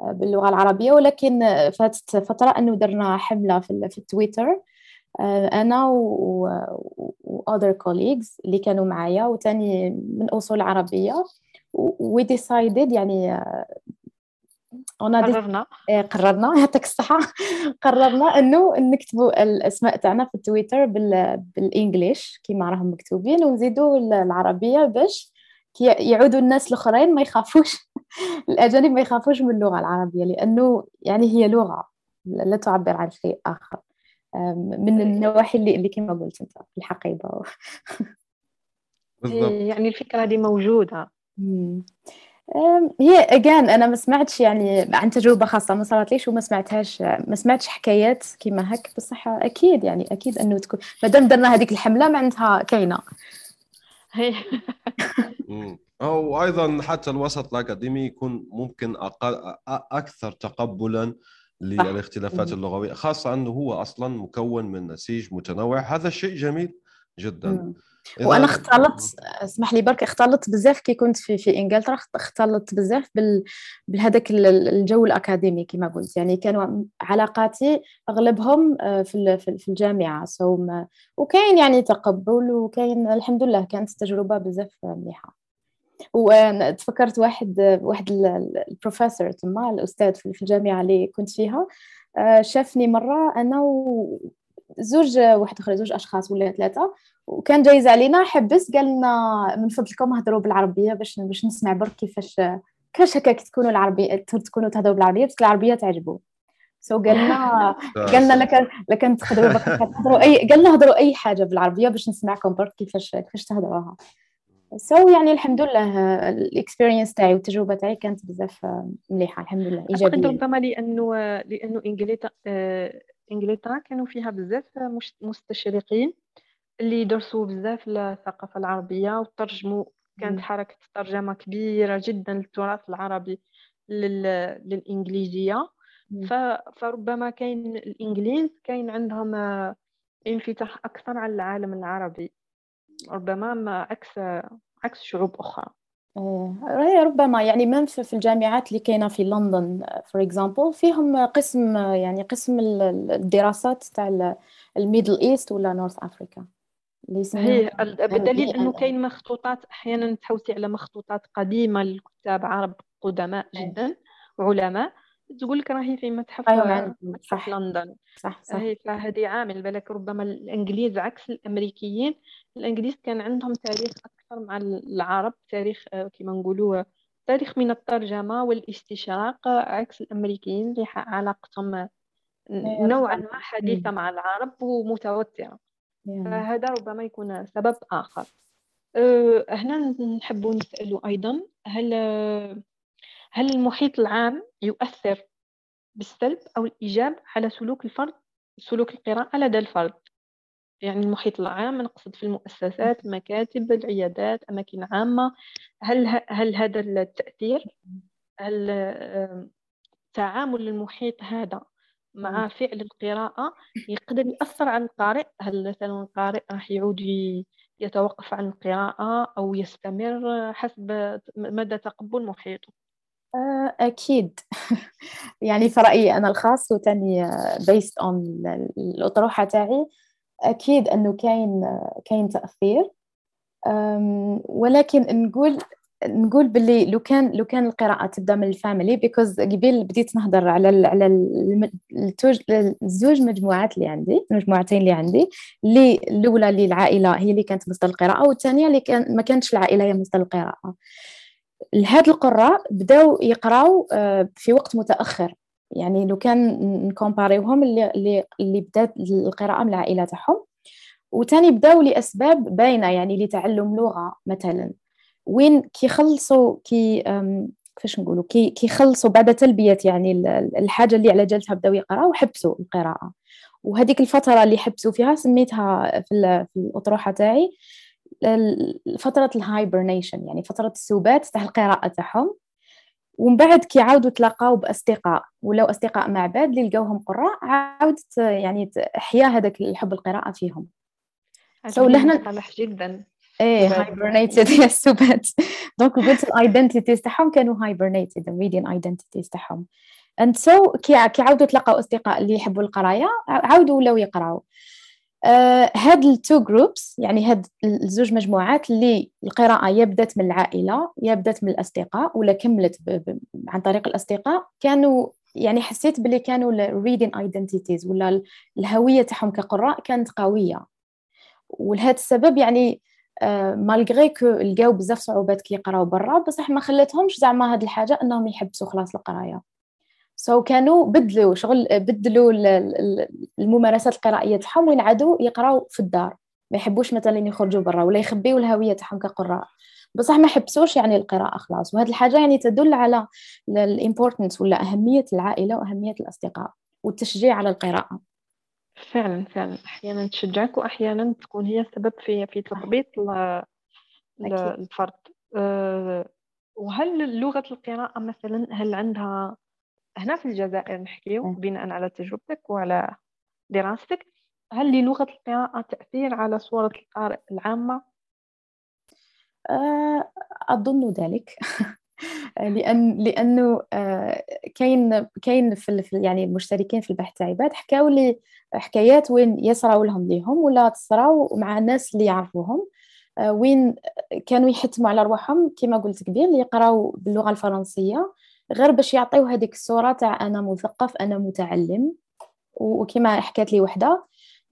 باللغة العربية. ولكن فاتت فترة أنه درنا حملة في, في التويتر آه، أنا و other colleagues اللي كانوا معايا وتاني من أصول عربيه we decided يعني آه، قررنا. إيه، قررنا يعطيك الصحة. قررنا إنه نكتبوا الاسماء تاعنا في التويتر بال... بالإنجليش كيما راهم مكتوبين ونزيدوا العربية باش يعودوا الناس الأخرين ما يخافوش الأجانب ما يخافوش من اللغة العربية لأنه يعني هي لغة لا تعبر عن شيء آخر. من النواحي اللي, اللي كما قلت أنت في الحقيبة. بالضبط. يعني الفكرة دي موجودة. هي اجان أنا ما سمعتش يعني عن تجربة خاصة ما صارت ليش وما سمعتهاش ما سمعتش حكايات كيما هك بصح أكيد يعني أكيد أنه تكون ما دام درنا هذيك الحملة معناتها كاينة. أو أيضا حتى الوسط الأكاديمي يكون ممكن أقل أكثر تقبلا للاختلافات اللغوية خاصة إنه هو أصلا مكون من نسيج متنوع. هذا شيء جميل جدا. وأنا اختلطت اسمح لي برك اختلطت بزاف كي كنت في في إنجلترا اختلطت بزاف بال بهذاك الجو الأكاديمي كما قلت. يعني كانوا علاقاتي أغلبهم آه، في في الجامعة. سو وكاين يعني تقبل وكاين الحمد لله كانت تجربة بزاف مليحة. وتفكرت واحد واحد البروفيسور تما الأستاذ في الجامعة اللي كنت فيها آه، شافني مرة أنا وزوج واحد آخر زوج أشخاص ولا ثلاثة وكان جايز علينا حبس قال لنا من فضلكم هضروا بالعربية باش باش نسمع برك كيفاش كيفاش هكاك تكونوا العربية تكونوا تهضروا بالعربية بس العربية تعجبو. so قال لنا قال لنا لكن لكن تقدروا تهضروا أي قال لنا هضروا أي حاجة بالعربية باش نسمعكم برك كيفاش كيفاش تهضروها. سو so, يعني الحمد لله ال experience تاعي والتجربة تاعي كانت بزاف مليحة الحمد لله إيجابية. ربما لأنه لأنه انجلترا انجلترا كانوا فيها بزاف مستشرقين اللي درسوا بزاف الثقافة العربية وترجموا كانت حركة ترجمة كبيرة جدا للتراث العربي لل... للإنجليزية. ف... فربما كاين الإنجليز كاين عندهم انفتاح أكثر على العالم العربي. ربما ما عكس عكس شعوب أخرى. إيه ربما يعني من في الجامعات اللي كاينة في لندن for example فيهم قسم يعني قسم الدراسات تاع ال Middle East ولا North Africa هي بالدليل إنه كاين مخطوطات أحيانا تحوسي على مخطوطات قديمة للكتاب عرب قدماء جدا وعلماء تقول لك راهي في متحف أيوة متحف لندن. صح صح. هي فهذه عامل بالك ربما الإنجليز عكس الأمريكيين. الإنجليز كان عندهم تاريخ أكثر مع العرب تاريخ آه، كما نقولوا تاريخ من الترجمة والاستشراق عكس الأمريكيين اللي علاقتهم أيوة، نوعا ما حديثة مع العرب ومتوترة. فهذا ربما يكون سبب أه، هنا نحب نسأل أيضا هل هل المحيط العام يؤثر بالسلب أو الإيجاب على سلوك الفرد سلوك القراءة لدى الفرد؟ يعني المحيط العام نقصد في المؤسسات المكاتب العيادات أماكن عامة. هل هل هذا التأثير؟ هل تعامل المحيط هذا مع فعل القراءة يقدر يأثر على القارئ؟ هل مثلا القارئ راح يعود يتوقف عن القراءة أو يستمر حسب مدى تقبل محيطه؟ أكيد. يعني في رأيي أنا الخاص وتاني based on الأطروحة تاعي أكيد أنه كاين كاين تأثير. ولكن نقول نقول باللي لو كان لو كان القراءة تبدأ من ال family because قبل بديت نهضر على على الزوج مجموعات اللي عندي المجموعتين اللي عندي اللي الأولى اللي العائلة هي اللي كانت مصدر القراءه والثانيه اللي كان ما كانتش العائلة هي مصدر القراءه هاد القراء بداو يقراو آه، في وقت متأخر. يعني لو كان نكومباريوهم اللي اللي بدات القراءة من العائلة تاعهم. وثاني بداو لأسباب باينة يعني لتعلم لغة مثلا. وين كيخلصوا كي كيفاش نقولوا كي كيخلصوا بعد تلبية يعني الحاجة اللي على جالتها بداو يقراو وحبسوا القراءة. وهذيك الفترة اللي حبسوا فيها سميتها في, في الأطروحة تاعي فترة ال hibernation يعني فترة السبات تاع القراءة تاعهم. ومن بعد كي عاودوا تلاقاو بأصدقاء ولو أصدقاء مع بعض اللي لقاوهم قراء عاودت يعني احيا هذاك الحب القراءة فيهم. so لهنا جدا. إيه hibernated يا السبات donc قلت ال identities تاعهم كانوا hibernated ال median identities تاعهم. and so كي كي عاودوا تلقاو أصدقاء اللي يحبوا القراية عاودوا ولاو يقراو. هاد ال two groups يعني هاد الزوج مجموعات اللي القراءة يا بدات من العائلة يا بدات من الأصدقاء ولا كملت عن طريق الأصدقاء كانوا يعني حسيت بلي كانوا ال reading identities ولا الهوية تاعهم كقراء كانت قوية. ولهذا السبب يعني malgré que لقاو بزاف صعوبات كي يقراو برا بصح ما خلاتهمش زعما هاد الحاجة إنهم يحبسوا خلاص القراية. so so كانوا بدلوا شغل بدلوا الممارسات القرائية تاعهم وين عادوا يقراو في الدار. ما يحبوش مثلا يخرجوا برا ولا يخبيوا الهوية تاعهم كقراء. بصح ما حبسوش يعني القراءة خلاص. وهذه الحاجة يعني تدل على ال importance ولا أهمية العائلة وأهمية الأصدقاء والتشجيع على القراءة. فعلا فعلا. أحيانا تشجعك وأحيانا تكون هي السبب في في تثبيط الفرد. أه، وهل لغة القراءة مثلا هل عندها هنا في الجزائر نحكيو بناء على تجربتك وعلى دراستك. هل للغة القراءة تأثير على صورة القارئ العامة؟ آه، أظن ذلك. لأن لأنه آه، كاين كاين في يعني المشتركين في البحث تاعي بعد حكاو لي حكايات وين يصراو لهم ليهم ولا تصراو مع الناس اللي يعرفوهم. آه، وين كانوا يحتموا على رواحهم كما قلت قبيل يقراو باللغة الفرنسية. غير باش يعطيو هذيك الصورة تاع أنا مثقف أنا متعلم. وكما حكات لي وحدة.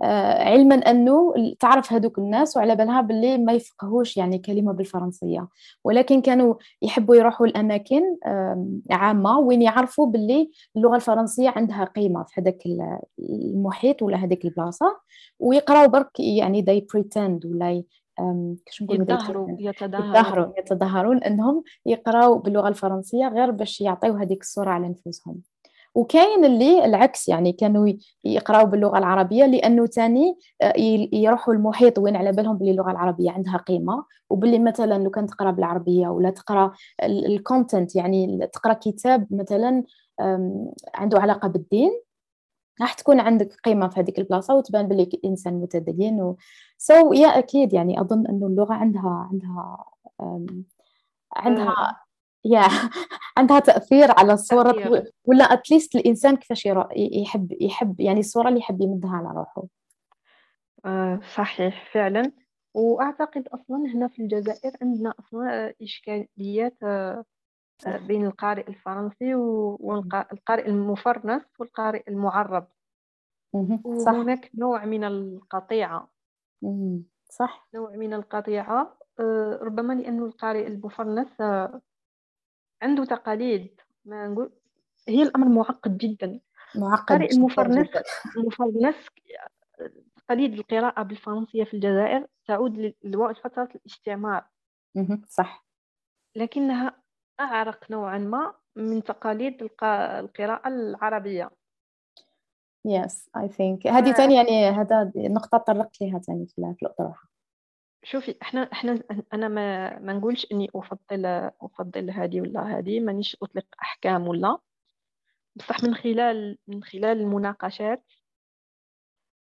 آه، علما أنه تعرف هذوك الناس وعلى بالها باللي ما يفقهوش يعني كلمة بالفرنسية. ولكن كانوا يحبوا يروحوا الأماكن عامة وين يعرفوا باللي اللغة الفرنسية عندها قيمة في هذاك المحيط ولا هذيك البلاصة. ويقراوا برك يعني they pretend ولا كيش نقولوا يتظاهروا يتظاهروا يتظاهرون إنهم يقراوا باللغة الفرنسية غير باش يعطيو هذيك الصورة على نفوسهم. وكاين اللي العكس يعني كانوا يقراوا باللغة العربية لأنه تاني آه، يروحوا المحيط وين على بالهم باللي اللغة العربية عندها قيمة. وباللي مثلا لو كان تقرأ بالعربية ولا تقرأ ال content يعني تقرأ كتاب مثلا عنده علاقة بالدين راح تكون عندك قيمة في هذيك البلاصة وتبان بلي إنسان متدين و... so so, yeah yeah, أكيد يعني أظن أنه اللغة عندها عندها عندها آه. يا عندها تأثير على الصورة تأثير. ولا at least الإنسان كيفاش يحب يحب يعني الصورة اللي يحب يمدها على روحه آه صحيح فعلا وأعتقد أصلا هنا في الجزائر عندنا أصلا إشكاليات آه، آه، بين القارئ الفرنسي والقارئ المفرنس والقارئ المعرب. صح. وهناك نوع من القطيعة. صح. نوع من القطيعة. آه، ربما لأن القارئ المفرنس عنده تقاليد. ما نقول هي الأمر معقد جدا. معقد قارئ المفرنس المفرنس تقاليد القراءة بالفرنسية في الجزائر تعود لفترة الاستعمار. صح. لكنها أعرق نوعا ما من تقاليد القراءة العربية. يس اي ثينك هذه ثاني يعني هذا نقطة طرقت لها ثاني في الأطروحة شوفي إحنا إحنا أنا ما ما نقولش إني أفضل أفضل هذه ولا هذه مانيش أطلق أحكام ولا. بصح من خلال من خلال المناقشات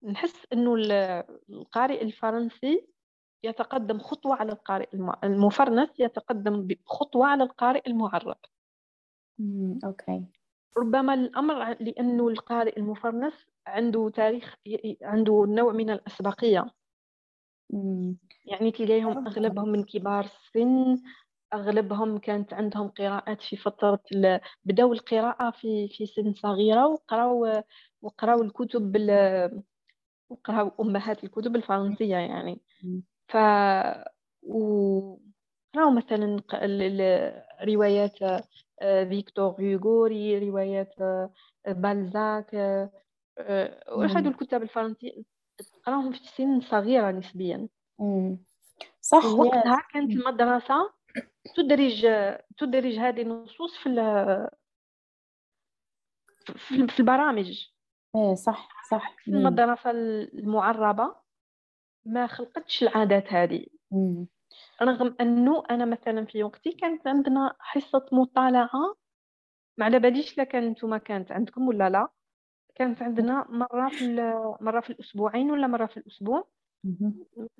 نحس إنه القارئ الفرنسي يتقدم خطوة على القارئ المفرنس يتقدم بخطوة على القارئ المعرب أوكي. ربما الأمر لأنه القارئ المفرنس عنده تاريخ عنده نوع من الأسبقية. يعني تلقاهم أغلبهم من كبار السن أغلبهم كانت عندهم قراءات في فترة بدأوا القراءة في في سن صغيرة وقرأوا وقرأوا الكتب بال وقرأوا أمهات الكتب الفرنسية يعني. ف و قراوا مثلا روايات آه، فيكتور هيغو روايات آه، بالزاك آه، وأحد الكتاب الفرنسيين. تقراهم في سن صغيرة نسبيا. صح وقتها كانت المدرسة تدرج تدرج هذه النصوص في في البرامج. إيه صح صح. المدرسة المعربة. ما خلقتش العادات هذه. رغم أنه أنا مثلا في وقتي كانت عندنا حصة مطالعة ما على باليش لا كان نتوما كانت عندكم ولا لا؟ كانت عندنا مرة في مرة في الأسبوعين ولا مرة في الأسبوع.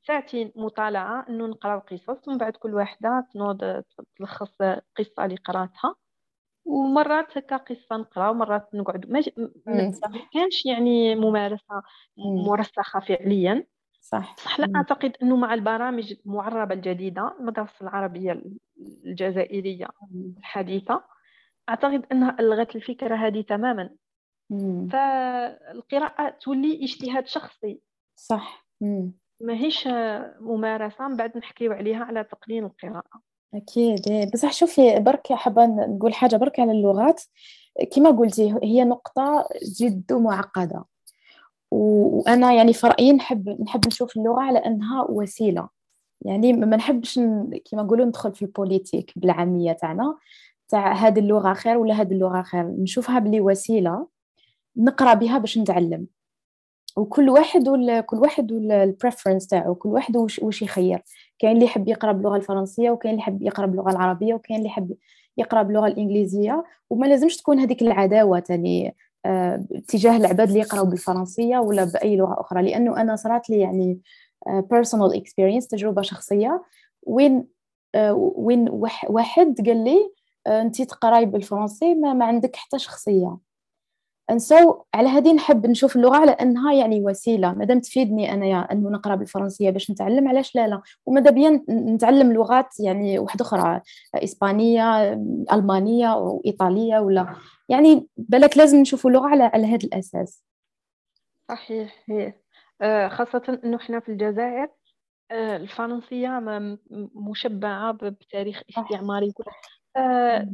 ساعتين مطالعة إنه نقراو قصص ومن بعد كل واحدة تنوض تلخص قصة اللي قرأتها. ومرات هكا قصة نقرأ ومرات نقعد ما, ما كانش يعني ممارسة مرسخة فعليا. صح. صح لا أعتقد أنه مع البرامج المعربة الجديدة المدرسة العربية الجزائرية الحديثة أعتقد أنها ألغت الفكرة هذه تماما. فالقراءة تولي اجتهاد شخصي. صح. ماهيش ممارسة من بعد نحكيو عليها على تقنين القراءة. أكيد. إيه. بصح شوفي برك حابة نقول حاجة برك على اللغات. كما قلتي هي نقطة جد معقدة. وأنا يعني في رأيي نحب نحب نشوف اللغة على أنها وسيلة. يعني ما نحبش كما نقولوا ندخل في ال politique بالعامية تاعنا تاع هذه اللغة خير ولا هذه اللغة خير. نشوفها بلي وسيلة نقرأ بها باش نتعلم. وكل واحد. كل واحد وال preference تاعو كل واحد وش, وش يخير. كاين اللي يحب يقرأ باللغة الفرنسية وكاين اللي يحب يقرأ باللغة العربية وكاين اللي يحب يقرأ باللغة الإنجليزية. وما لازمش تكون هذيك العداوة تاني تجاه العباد اللي يقراو بالفرنسية ولا بأي لغة أخرى؟ لأنه أنا صرات لي يعني personal آه، experience تجربة شخصية. وين آه، وين واحد قال لي انت تقراي بالفرنسي ما, ما عندك حتى شخصية. So على هذه نحب نشوف اللغة على انها يعني وسيلة. مادام تفيدني انايا انه نقرأ بالفرنسية باش نتعلم علاش لا لا. وماذا بيا نتعلم لغات يعني واحدة أخرى إسبانية ألمانية وايطاليه ولا يعني بالك لازم نشوف اللغة على على هذا الأساس. صحيح هي. آه، خاصة إنه إحنا في الجزائر آه، الفرنسية مشبعة بتاريخ استعماري آه،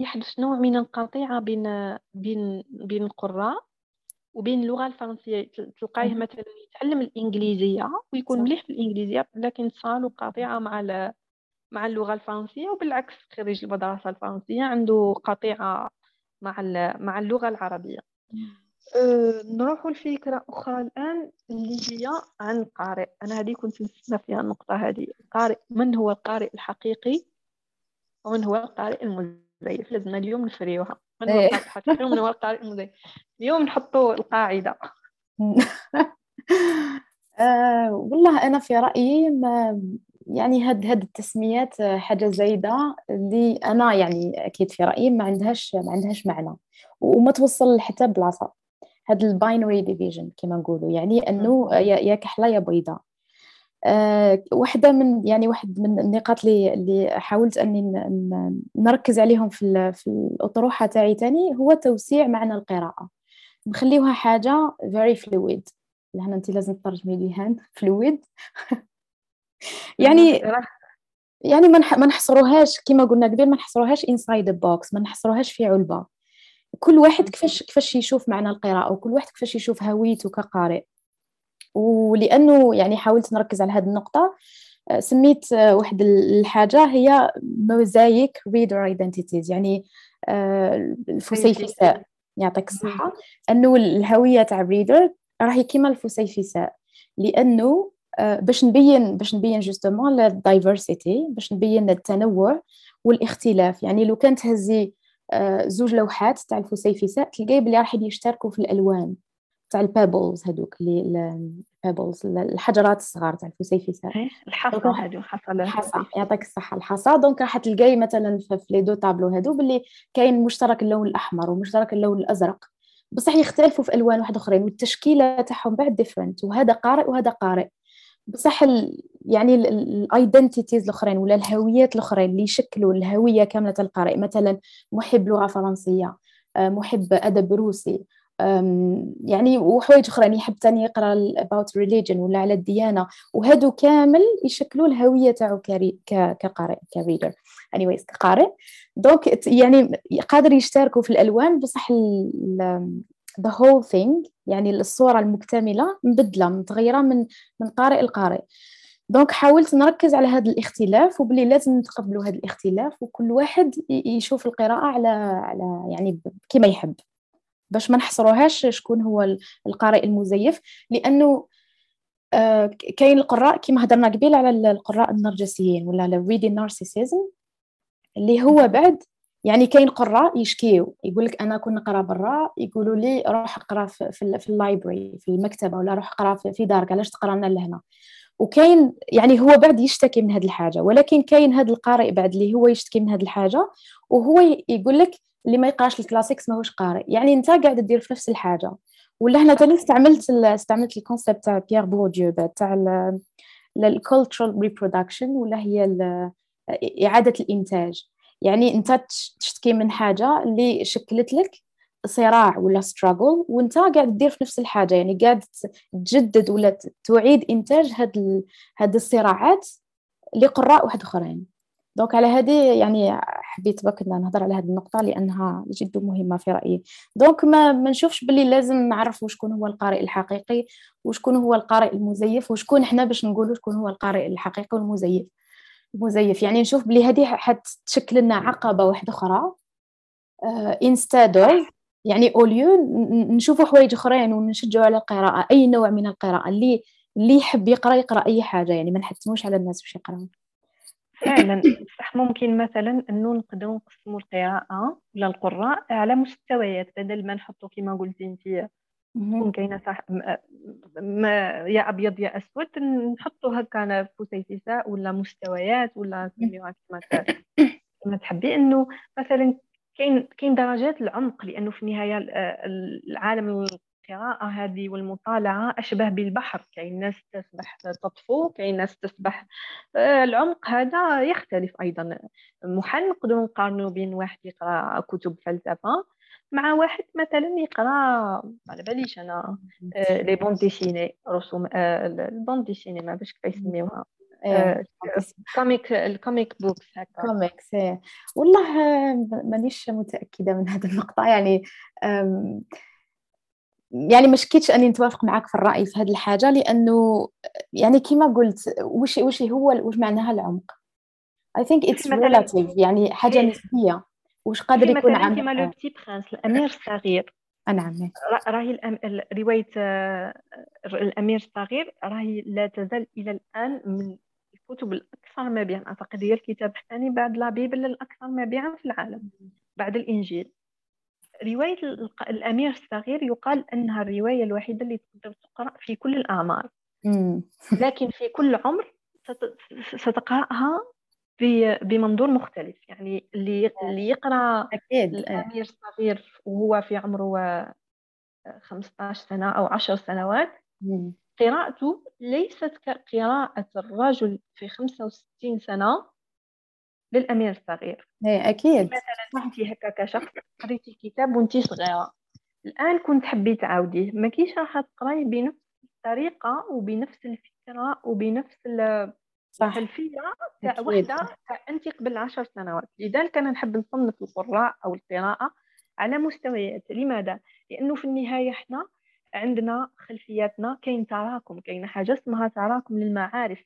يحدث نوع من القطيعة بين بين بين القراء وبين اللغة الفرنسية. تلقايه مثلا يتعلم الإنجليزية ويكون مليح في الإنجليزية لكن صار قطيعة مع مع اللغة الفرنسية وبالعكس خريج المدرسة الفرنسية عنده قطيعة مع مع اللغة العربية. أه نروح لفكرة أخرى الآن اللي هي عن القارئ أنا هذه كنت نستنى فيها النقطة هذه. القارئ من هو القارئ الحقيقي؟ ومن هو القارئ المزيف؟ لازمنا اليوم نفريوها. من هو إيه. القارئ الحقيقي ومن هو القارئ المزيف؟ اليوم نحطوا القاعدة. أه والله أنا في رأيي ما يعني هاد هاد التسميات حاجة زايدة اللي أنا يعني أكيد في رأيي ما عندهاش ما عندهاش معنى وما توصل حتى بلاصة. هاد ال binary division كما نقولوا يعني أنه يا كحلة يا بيضاء أه واحدة من يعني واحد من النقاط اللي اللي حاولت أني نركز عليهم في في الأطروحة تاعي تاني هو توسيع معنى القراءة. نخليوها حاجة very fluid. لهنا انت لازم تترجمي لي هان fluid. يعني يعني ما نحصروهاش كما قلنا قبل ما نحصروهاش the box ما نحصروهاش في علبة. كل واحد كيفاش كيفاش يشوف معنى القراءة وكل واحد كيفاش يشوف هويته كقارئ. ولأنه يعني حاولت نركز على هذه النقطة آه، سميت آه، واحد الحاجة هي mosaic reader identities يعني آه، الفسيفساء يعطيك الصحة. أنه الهوية تاع ال reader راهي كيما الفسيفساء لأنه باش نبين باش نبين justement ال diversity باش نبين التنوع والاختلاف. يعني لو كانت هزي زوج لوحات تاع الفسيفساء تلقاي بلي راح يشتركوا في الألوان تاع ال pebbles هذوك اللي ال pebbles الحجرات الصغار تاع الفسيفساء. الحصى هادو الحصى يعطيك الصحة. الحصى donc راح تلقاي مثلا في les deux tableaux هادو باللي كاين مشترك اللون الأحمر ومشترك اللون الأزرق. بصح يختلفوا في ألوان واحدة أخرين والتشكيلة تاعهم بعد different وهذا قارئ وهذا قارئ. بصح ال يعني ال identities الأخرين ولا الهويات الأخرين اللي يشكلوا الهوية كاملة القارئ. مثلا محب لغة فرنسية آه، محب أدب روسي يعني وحوايج أخرى يعني يحب ثاني يقرأ about religion ولا على الديانة. وهادو كامل يشكلوا الهوية تاعو كقارئ ك reader anyways كقارئ. donc يعني قادر يشتركوا في الألوان. بصح the whole thing يعني الصورة المكتملة مبدلة متغيرة من من قارئ لقارئ. donc حاولت نركز على هذا الاختلاف وبلي لازم نتقبلوا هذا الاختلاف وكل واحد يشوف القراءة على على يعني كما يحب. باش ما نحصروهاش شكون هو القارئ المزيف لأنه آه، كاين القراء كما هضرنا قبيل على القراء النرجسيين ولا على ال reading narcissism اللي هو بعد يعني كاين قراء يشكيو يقول لك أنا كنت نقرأ برا يقولوا لي روح اقرأ في, في, ال library في المكتبة ولا روح اقرأ في دارك علاش تقرأ لنا لهنا؟ وكاين يعني هو بعد يشتكي من هذه الحاجة ولكن كاين هذا القارئ بعد اللي هو يشتكي من هذه الحاجة وهو يقول لك اللي ما يقراش ال classics ماهوش قارئ. يعني أنت قاعد دير في نفس الحاجة. ولا هنا تاني استعملت استعملت ال concept تاع بيير بورديو تاع ال cultural reproduction ولا هي إعادة الإنتاج. يعني انت تشتكي من حاجة اللي شكلت لك صراع ولا struggle وانت قاعد دير في نفس الحاجة. يعني قاعد تجدد ولا تعيد إنتاج هاد هاد الصراعات لقراء واحد آخرين. donc على هذه يعني حبيت بك نهضر على هذه النقطة لأنها جد مهمة في رأيي. دونك ما, ما نشوفش باللي لازم نعرف شكون هو القارئ الحقيقي وشكون هو القارئ المزيف وشكون إحنا باش نقولوا شكون هو القارئ الحقيقي والمزيف. المزيف يعني نشوف بلي هذه حتشكل لنا عقبة واحدة أخرى. انستاد uh, يعني اوليو نشوفوا حوايج أخرين ونشجعوا على القراءة. أي نوع من القراءة؟ اللي اللي يحب يقرأ يقرأ أي حاجة. يعني ما نحتموش على الناس باش يقراو. فعلا. صح ممكن مثلا إنه نقدروا نقسموا القراءة ولا القراء على مستويات بدل ما نحطوا كما قلتي انت تكون كاينة صح ما يا أبيض يا أسود نحطوا هكا فسيفساء ولا مستويات ولا سميوها كما تحبي. إنه مثلا كاين كاين درجات العمق لأنه في النهاية العالم القراءة هذه والمطالعة أشبه بالبحر. كاين ناس تسبح تطفو كاين ناس تسبح آه، العمق هذا يختلف أيضا. محال نقدروا نقارنوا بين واحد يقرأ كتب فلسفة مع واحد مثلا يقرا على باليش أنا آه، les bandes dessinées رسوم آه، ال bandes dessinées ما باش كيف يسميوها comic ال comic books هكا. كوميكس والله مانيش متأكدة من هذه النقطة. يعني يعني ما شكيتش أني نتوافق معك في الرأي في هذه الحاجة لأنه يعني كما قلت وش وش هو وش معناها العمق؟ I think it's relative يعني حاجة إيه. نسبية. وش قادر يكون عمق كما لو Petit Prince الأمير الصغير. نعم راهي رواية آه، الأمير الصغير راهي لا تزال إلى الآن من الكتب الأكثر مبيعا. أعتقد هي الكتاب الثاني بعد la Bible الأكثر مبيعا في العالم بعد الإنجيل. رواية الأمير الصغير يقال أنها الرواية الوحيدة اللي تقدر تقرأ في كل الأعمار. لكن في كل عمر ستقرأها بمنظور مختلف. يعني اللي اللي يقرأ أكيد. الأمير الصغير وهو في عمره 15 سنة أو 10 سنوات قراءته ليست كقراءة الرجل في 65 سنة للأمير الصغير. إيه أكيد. مثلا أنت هكا كشخص قريتي كتاب وأنت صغيرة. الآن كنت حبيتي تعاوديه. ما كيش راح تقراي بنفس الطريقة وبنفس الفكرة وبنفس الخلفية تاع وحده انت قبل عشر سنوات لذلك أنا نحب نصنف القراء أو القراءة على مستويات. لماذا؟ لأنه في النهاية إحنا عندنا خلفياتنا كاين تراكم كاين حاجة اسمها تراكم للمعارف.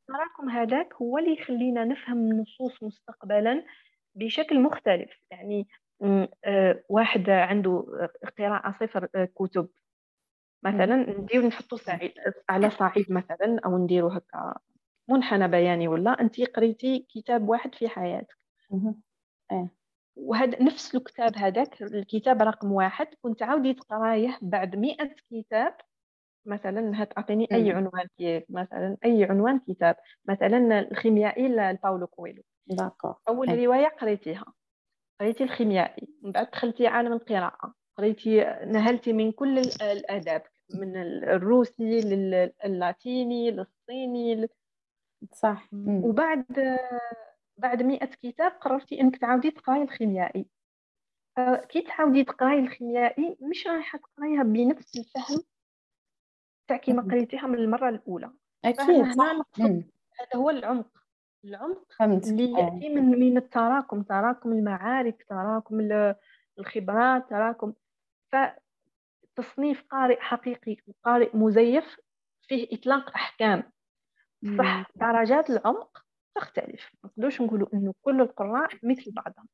التراكم هذاك هو اللي يخلينا نفهم النصوص مستقبلا بشكل مختلف. يعني آه، واحد عنده قراءة صفر آه، كتب. مثلا ندير نحطو على صعيد مثلا أو نديرو هكا منحنى بياني ولا أنت قريتي كتاب واحد في حياتك. آه. وهذا نفس الكتاب هذاك الكتاب رقم واحد. كنت عاودي تقرايه بعد مئة كتاب. مثلا هتعطيني أي عنوان مثلا أي عنوان كتاب. مثلا الخيميائي لباولو كويلو. أول رواية قريتيها. قريتي الخيميائي. من بعد دخلتي عالم القراءة. قريتي نهلتي من كل الاداب من الروسي للاتيني للصيني صح. وبعد بعد مئة كتاب قررتي إنك تعاودي تقراي الخيميائي. كي تعاودي تقراي الخيميائي مش رايحة تقرايها بنفس الفهم تاع كيما قريتيها من المرة الأولى. أكيد هذا هو العمق. العمق فهمت. اللي. يأتي من من التراكم تراكم المعارف تراكم الخبرات تراكم. فتصنيف قارئ حقيقي وقارئ مزيف فيه إطلاق أحكام. صح درجات العمق تختلف. ما نقدرش نقولوا إنه كل القراء مثل بعضهم.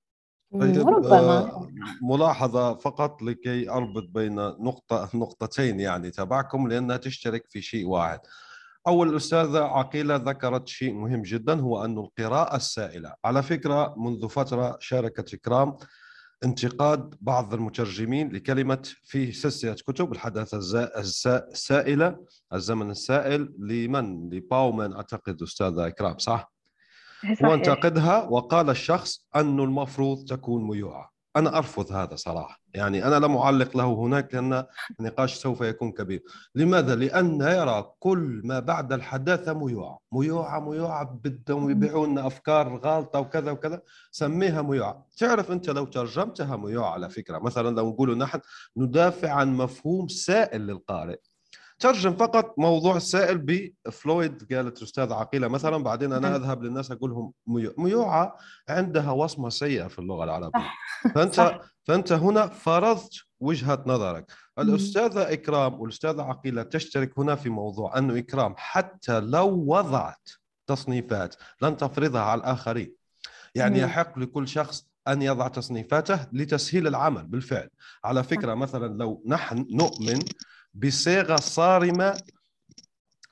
طيب ربما. آه، ملاحظة فقط لكي أربط بين نقطة نقطتين يعني تبعكم لأنها تشترك في شيء واحد. أول الأستاذة عقيلة ذكرت شيء مهم جدا هو أن القراءة السائلة. على فكرة منذ فترة شاركت إكرام انتقاد بعض المترجمين لكلمة في سلسلة كتب الحداثة السائلة الزمن السائل لمن لباومان أعتقد أستاذة إكرام صح؟ صحيح. وانتقدها وقال الشخص أنه المفروض تكون ميوعة أنا أرفض هذا صراحة. يعني أنا لم اعلق له هناك لأن النقاش سوف يكون كبير. لماذا؟ لأن يرى كل ما بعد الحداثة ميوعة. ميوعة ميوعة بدهم يبيعون أفكار غلطه وكذا وكذا. سميها ميوعة. تعرف أنت لو ترجمتها ميوعة على فكرة. مثلا لو نقول نحن ندافع عن مفهوم سائل للقارئ. ترجم فقط موضوع السائل بفلويد قالت الأستاذ عقيلة مثلا. بعدين أنا أذهب للناس أقول لهم ميوعة عندها وصمة سيئة في اللغة العربية. فأنت فأنت هنا فرضت وجهة نظرك. الأستاذة إكرام والأستاذة عقيلة تشترك هنا في موضوع انه إكرام حتى لو وضعت تصنيفات لن تفرضها على الآخرين. يعني يحق لكل شخص أن يضع تصنيفاته لتسهيل العمل بالفعل. على فكرة مثلا لو نحن نؤمن بصيغة صارمة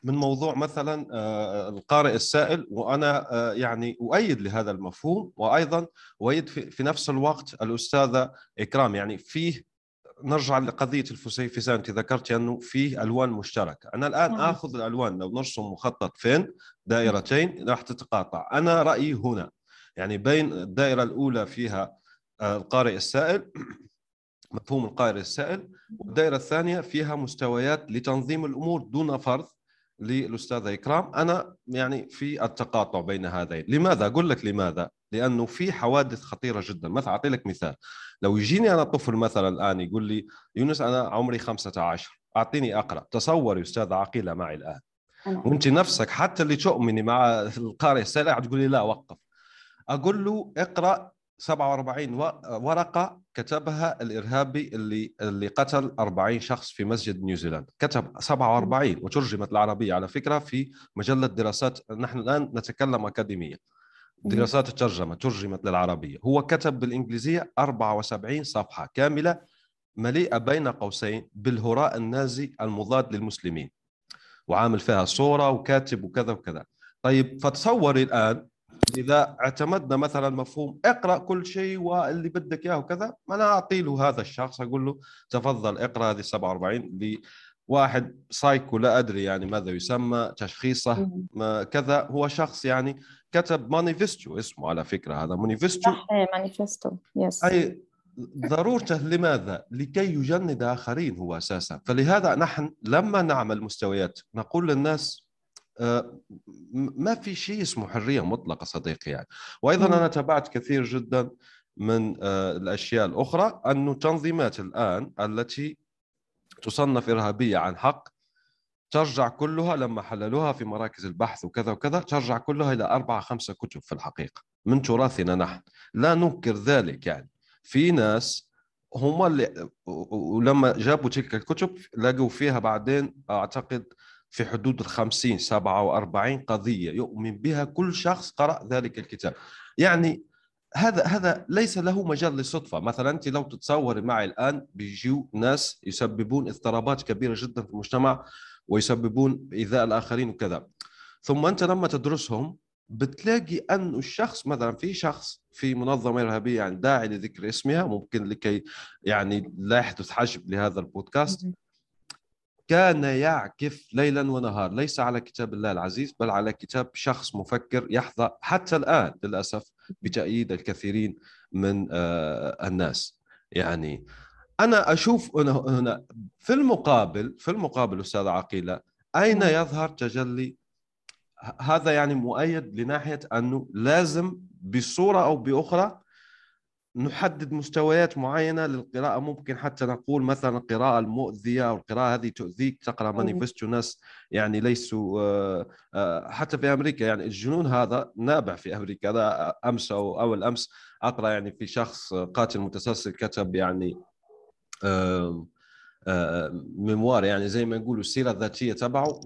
من موضوع مثلا آه، القارئ السائل وأنا آه، يعني أؤيد لهذا المفهوم وأيضا أؤيد في نفس الوقت الأستاذة إكرام. يعني فيه نرجع لقضية الفسيفساء انت ذكرت أنه فيه ألوان مشتركة. أنا الآن نعم. آخذ الألوان لو نرسم مخطط فين دائرتين راح تتقاطع. أنا رأيي هنا يعني بين الدائرة الأولى فيها آه، القارئ السائل مفهوم القارئ السائل. والدائرة الثانية فيها مستويات لتنظيم الأمور دون فرض للأستاذة إكرام. أنا يعني في التقاطع بين هذين. لماذا؟ أقول لك لماذا؟ لأنه في حوادث خطيرة جدا. مثلا أعطي لك مثال. لو يجيني أنا طفل مثلا الآن يقول لي يونس أنا عمري 15 أعطيني أقرأ. تصور أستاذة عقيلة معي الآن. وأنت نفسك حتى اللي تؤمني مع القارئ السائل تقول لي لا وقف. أقول له اقرأ 47 ورقة كتبها الإرهابي اللي اللي قتل 40 شخص في مسجد نيوزيلندا كتب 47 وترجمت العربية على فكرة في مجلة دراسات نحن الآن نتكلم أكاديمية. دراسات الترجمة ترجمت للعربية. هو كتب بالإنجليزية 74 صفحة كاملة مليئة بين قوسين بالهراء النازي المضاد للمسلمين. وعامل فيها صورة وكاتب وكذا وكذا. طيب فتصوري الآن إذا اعتمدنا مثلا مفهوم اقرأ كل شيء واللي بدك إياه وكذا أنا أعطي له هذا الشخص أقول له تفضل اقرأ هذه 47 لواحد سايكو لا أدري يعني ماذا يسمى تشخيصه ما كذا. هو شخص يعني كتب مانيفستو اسمه على فكرة هذا مانيفستو. صح manifesto yes أي ضرورته لماذا؟ لكي يجند آخرين هو أساسا، فلهذا نحن لما نعمل مستويات نقول للناس ما في شيء اسمه حرية مطلقة صديقي يعني. وأيضا أنا تابعت كثير جدا من آه، الأشياء الأخرى انه تنظيمات الآن التي تصنف إرهابية عن حق ترجع كلها لما حللوها في مراكز البحث وكذا وكذا ترجع كلها إلى أربعة خمسة كتب في الحقيقة من تراثنا نحن. لا ننكر ذلك يعني. في ناس هم اللي ولما جابوا تلك الكتب لقوا فيها بعدين أعتقد في حدود الخمسين سبعة وأربعين قضية يؤمن بها كل شخص قرأ ذلك الكتاب. يعني هذا هذا ليس له مجال للصدفة، مثلا أنت لو تتصوري معي الآن بيجوا ناس يسببون اضطرابات كبيرة جدا في المجتمع ويسببون إيذاء الآخرين وكذا. ثم أنت لما تدرسهم بتلاقي أن الشخص مثلا في شخص في منظمة إرهابية يعني داعي لذكر اسمها ممكن لكي يعني لا يحدث حجب لهذا البودكاست. كان يعكف ليلا ونهار ليس على كتاب الله العزيز بل على كتاب شخص مفكر يحظى حتى الآن للأسف بتأييد الكثيرين من آه، الناس. يعني أنا أشوف هنا في المقابل في المقابل أستاذ عقيلة أين نعم. يظهر تجلي؟ هذا يعني مؤيد لناحية أنه لازم بصورة أو بأخرى نحدد مستويات معينة للقراءة. ممكن حتى نقول مثلا القراءة المؤذية أو القراءة هذه تؤذيك تقرأ مانيفستو ناس يعني ليسوا آه، آه، حتى في أمريكا يعني الجنون هذا نابع في أمريكا. هذا أمس أو أول أمس أقرأ يعني في شخص قاتل متسلسل كتب يعني ميموار يعني زي ما نقولوا السيرة الذاتية تبعه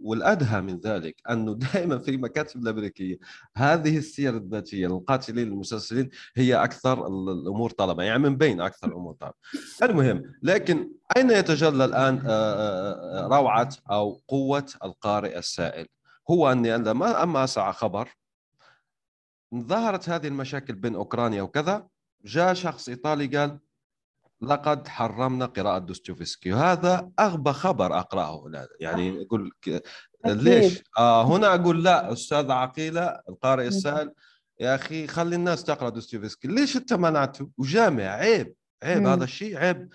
والأدهى من ذلك أنه دائما في المكاتب الأمريكية هذه السير الذاتية للقاتلين المسلسلين هي أكثر الأمور طلبا يعني من بين أكثر الأمور طلبا المهم لكن أين يتجلى الآن روعة أو قوة القارئ السائل؟ هو أني عندما أما أسعى خبر ظهرت هذه المشاكل بين أوكرانيا وكذا جاء شخص إيطالي قال لقد حرمنا قراءة دوستويفسكي. وهذا أغبى خبر أقرأه يعني أقول ليش؟ آه هنا أقول لا أستاذ عقيلة القارئ السائل يا أخي خلي الناس تقرأ دوستويفسكي. ليش أنت منعته وجامع عيب عيب. هذا الشيء عيب.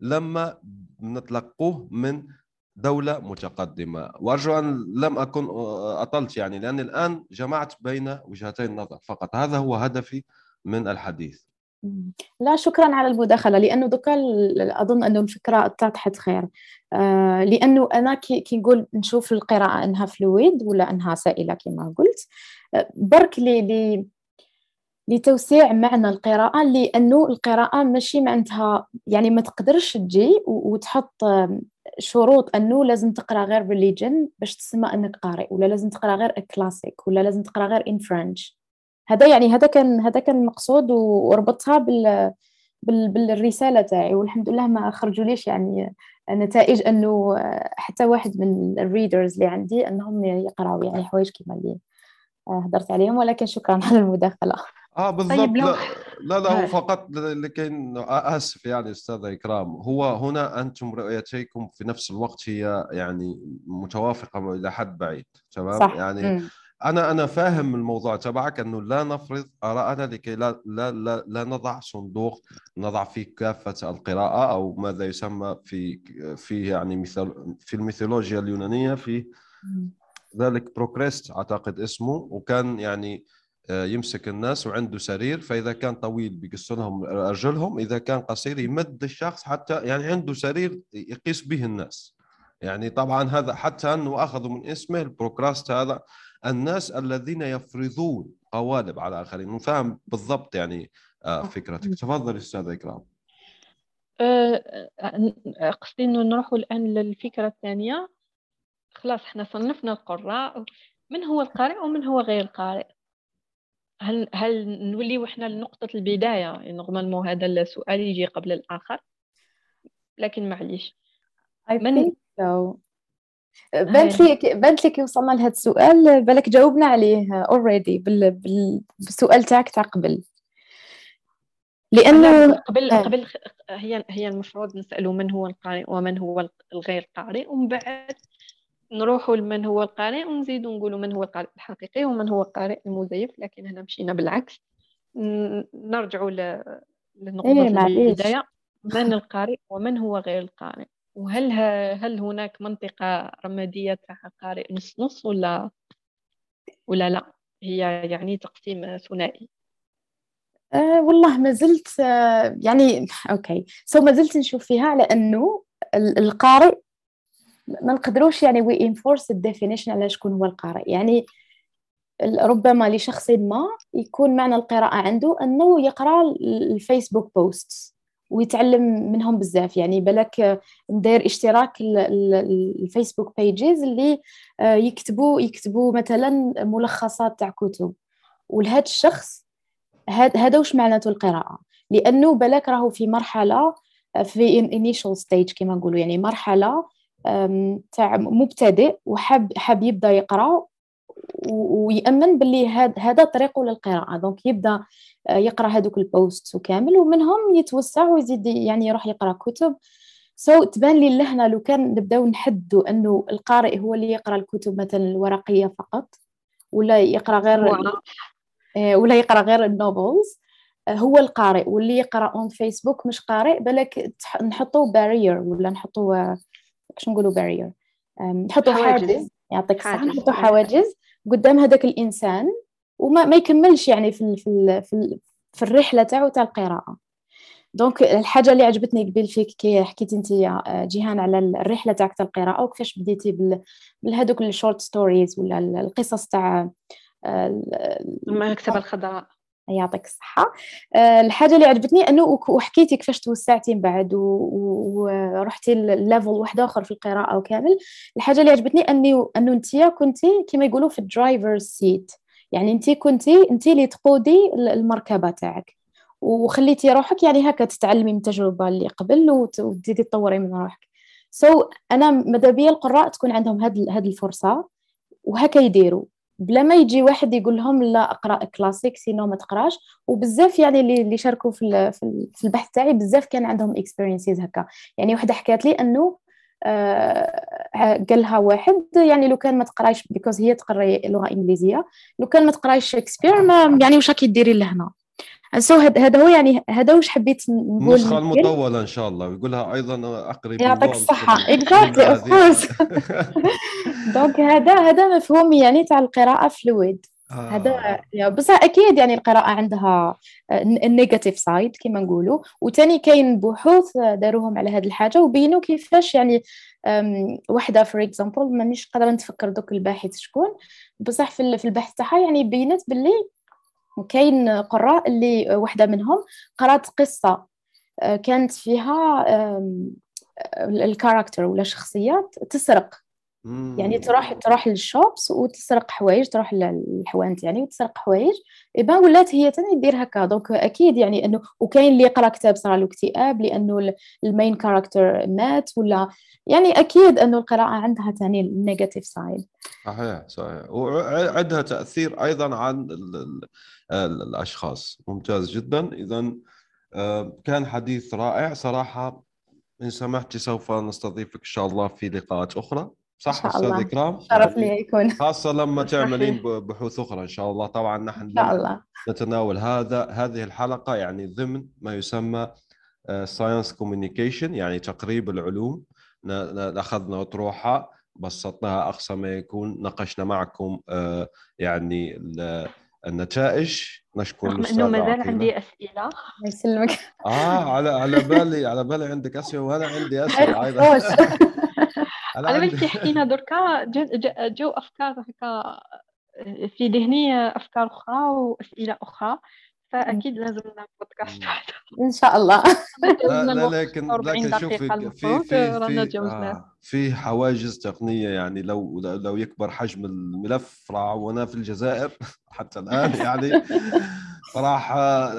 لما نتلقوه من دولة متقدمة. وأرجو أن لم أكن أطلت يعني لأن الآن جمعت بين وجهتي النظر فقط هذا هو هدفي من الحديث. لا شكرا على المداخلة لأنه دوكا ال- أظن أنه الفكرة اتضحت خير. آه لأنه أنا كي, نقول نشوف القراءة أنها فلويد ولا أنها سائلة كما قلت. آه، برك لي لي لتوسيع معنى القراءة لأنه القراءة ماشي معناتها يعني ما تقدرش تجي وتحط آم، شروط أنه لازم تقرأ غير بالليجن باش تسمى أنك قارئ ولا لازم تقرأ غير كلاسيك ولا لازم تقرأ غير in French هذا يعني هذا كان هذا كان المقصود و- وربطها بال بال بالرسالة تاعي. والحمد لله ما خرجوا ليش يعني نتائج أنه حتى واحد من ال readers اللي عندي أنهم يقرأوا يعني حوايج كيما اللي هدرت عليهم. ولكن شكرا على المداخلة. آه بالضبط. طيب لو- لا لا, لا هو. فقط لكي أسف يعني أستاذ إكرام. هو هنا أنتم رؤيتيكم في نفس الوقت هي يعني متوافقة إلى حد بعيد تمام؟ صح. يعني مم. أنا أنا فاهم الموضوع تبعك إنه لا نفرض ارائنا لكي لا لا لا, لا نضع صندوق نضع فيه كافة القراءة أو ماذا يسمى في في يعني مثال في الميثولوجيا اليونانية في. ذلك بروكريست أعتقد اسمه وكان يعني آه، يمسك الناس وعنده سرير فإذا كان طويل بيقص لهم أرجلهم إذا كان قصير يمد الشخص حتى يعني عنده سرير يقيس به الناس يعني طبعا هذا حتى أنه أخذوا من اسمه البروكراست هذا الناس الذين يفرضون قوالب على اخرين فاهم بالضبط يعني آه، فكرتك. تفضل أستاذ إكرام. آه، آه، قصدي إنه نروحوا الآن للفكرة الثانية. خلاص إحنا صنفنا القراء. من هو القارئ ومن هو غير القارئ هل هل نوليو إحنا لنقطة البداية؟ يعني normalement هذا السؤال يجي قبل الآخر. لكن معليش. I من- think so. بانت لي بانت لي كي وصلنا لهذا السؤال بالك جاوبنا عليه already بال... بال... بالسؤال تاعك تاع قبل لأنه قبل آه. قبل خ- هي هي المفروض نسألوا من هو القارئ ومن هو الغير قارئ ومن بعد نروحوا لمن هو القارئ ونزيدوا نقولوا من هو القارئ الحقيقي ومن هو القارئ المزيف لكن هنا مشينا بالعكس نرجعوا ل- لنقطة إيه، معليش. البداية من القارئ ومن هو غير القارئ وهل هل هناك منطقة رمادية تاع قارئ نص نص ولا ولا لا؟ هي يعني تقسيم ثنائي. آه والله ما زلت آه يعني okay. So ما زلت نشوف فيها على انه ال- القارئ ما نقدروش يعني we enforce ال definition على شكون هو القارئ. يعني ربما لشخص ما يكون معنى القراءة عنده أنه يقرأ ال- ال Facebook posts ويتعلم منهم بزاف. يعني بالك مداير اشتراك ال- ال- ال- ال Facebook pages اللي آه، يكتبوا يكتبوا مثلا ملخصات تاع كتب. ولهذا الشخص هذا وش معناته القراءة؟ لأنه بالك راهو في مرحلة آه، في initial stage كما نقولوا يعني مرحلة آم، تاع مبتدئ وحاب حاب يبدأ يقرأ و- ويأمن باللي هذا طريقه للقراءة. donc يبدأ آه، يقرأ هذوك ال posts وكامل ومنهم يتوسع ويزيد يعني يروح يقرأ كتب. so, تبان لي لهنا لو كان نبداو نحدوا أنه القارئ هو اللي يقرأ الكتب مثلا الورقية فقط ولا يقرأ غير آه، ولا يقرأ غير ال novels آه، هو القارئ واللي يقرأ on Facebook مش قارئ بالك نحطوا barrière ولا نحطوا كش نقولوا barrière نحطوا حواجز. حاجز. يعطيك حاجز. نحطوا حواجز. قدام هذاك الإنسان وما ما يكملش يعني في ال في ال في, في الرحلة تاعو تاع القراءة. donc الحاجة اللي عجبتني قبل فيك كي حكيتي انت يا جيهان على الرحلة تاعك تاع القراءة وكيفاش بديتي بهذوك ال short stories ولا القصص تاع آه، ال- المكتبة الخضراء. يعطيك الصحة. آه، الحاجة اللي عجبتني أنه وحكيتي كيفاش توسعتي من بعد ورحتي ال level واحد آخر في القراءة وكامل الحاجة اللي عجبتني أني أنه أنتيا كنتي كما يقولوا في ال driver's seat يعني أنتي كنتي أنتي اللي تقودي ال- المركبة تاعك. وخليتي روحك يعني هكا تتعلمي من التجربة اللي قبل وت- وتزيدي تطوري من روحك. so, أنا ماذا بيا القراء تكون عندهم هاد هاد الفرصة. وهكا يديروا. بلا ما يجي واحد يقول لهم لا اقرأ classic sinon ما تقراش. وبزاف يعني اللي شاركوا في في ال- في البحث تاعي بزاف كان عندهم experiences هكا. يعني وحدة حكات لي إنه آه، قال لها واحد يعني لو كان ما تقرايش because هي تقري لغة إنجليزية لو كان ما تقرايش شكسبير ما يعني واش راكي ديري لهنا؟ so هذا هو يعني هذا واش حبيت نقول النسخة المطولة إن شاء الله. ويقولها أيضا أقرب يعطيك الصحة. exactly of course donc هذا هذا مفهوم يعني تاع القراءة فلويد هذا آه. بصح أكيد يعني القراءة عندها ال negative side كما نقولوا. وثاني كاين بحوث داروهم على هذه الحاجة وبينوا كيفاش يعني وحدة for example مانيش قادرة نتفكر دوك الباحث شكون. بصح في البحث تاعها يعني بينت باللي كاين قراء اللي وحدة منهم قرات قصة آه، كانت فيها ال character ولا شخصيات تسرق. يعني تروح تروح لل shops وتسرق حوايج تروح للحوانت يعني وتسرق حوايج. ايبا ولات هي تاني دير هكا. donc أكيد يعني انه وكاين اللي يقرا كتاب صار له اكتئاب لأنه ال main character مات ولا يعني أكيد إنه القراءة عندها تاني ال negative side صحيح صحيح. وعندها تأثير أيضا عن الأشخاص. ممتاز جدا. اذا آه، كان حديث رائع. صراحة إن سمحتي سوف نستضيفك إن شاء الله في لقاءات أخرى. صح أستاذ إكرام؟ شرف لي يكون. خاصة لما تعملين بحوث أخرى إن شاء الله. طبعا نحن إن شاء الله. نتناول هذا هذه الحلقة يعني ضمن ما يسمى science آه، communication يعني تقريب العلوم. أخذنا أطروحة بسطناها أقصى ما يكون. ناقشنا معكم آه، يعني النتائج. نشكر الاستاذ إنه مازال عندي أسئلة. الله يسلمك. آه على على بالي على بالي عندك أسئلة وأنا عندي أسئلة أيضا. على بالي تحكينا دركا جو أفكار هكا في ذهني أفكار أخرى وأسئلة أخرى فأكيد لازم نعمل بودكاست إن شاء الله. لا, لا لكن لكن شوفي في في في, آه في حواجز تقنية يعني لو لو يكبر حجم الملف راح وأنا في الجزائر حتى الآن يعني. راح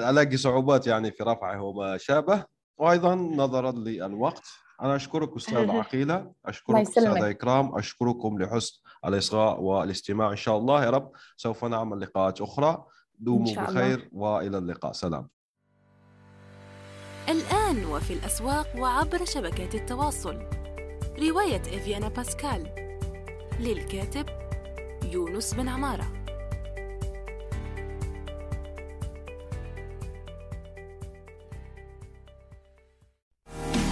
ألاقي صعوبات يعني في رفعه وما شابه. وأيضا نظرا للوقت. أنا أشكرك أستاذ عقيلة أشكرك أستاذ إكرام أشكركم لحسن الاصغاء والاستماع. إن شاء الله يا رب سوف نعمل لقاءات أخرى. دوموا بخير وإلى اللقاء. سلام. الآن وفي الأسواق وعبر شبكات التواصل. رواية إفيانا باسكال للكاتب يونس بن عمارة.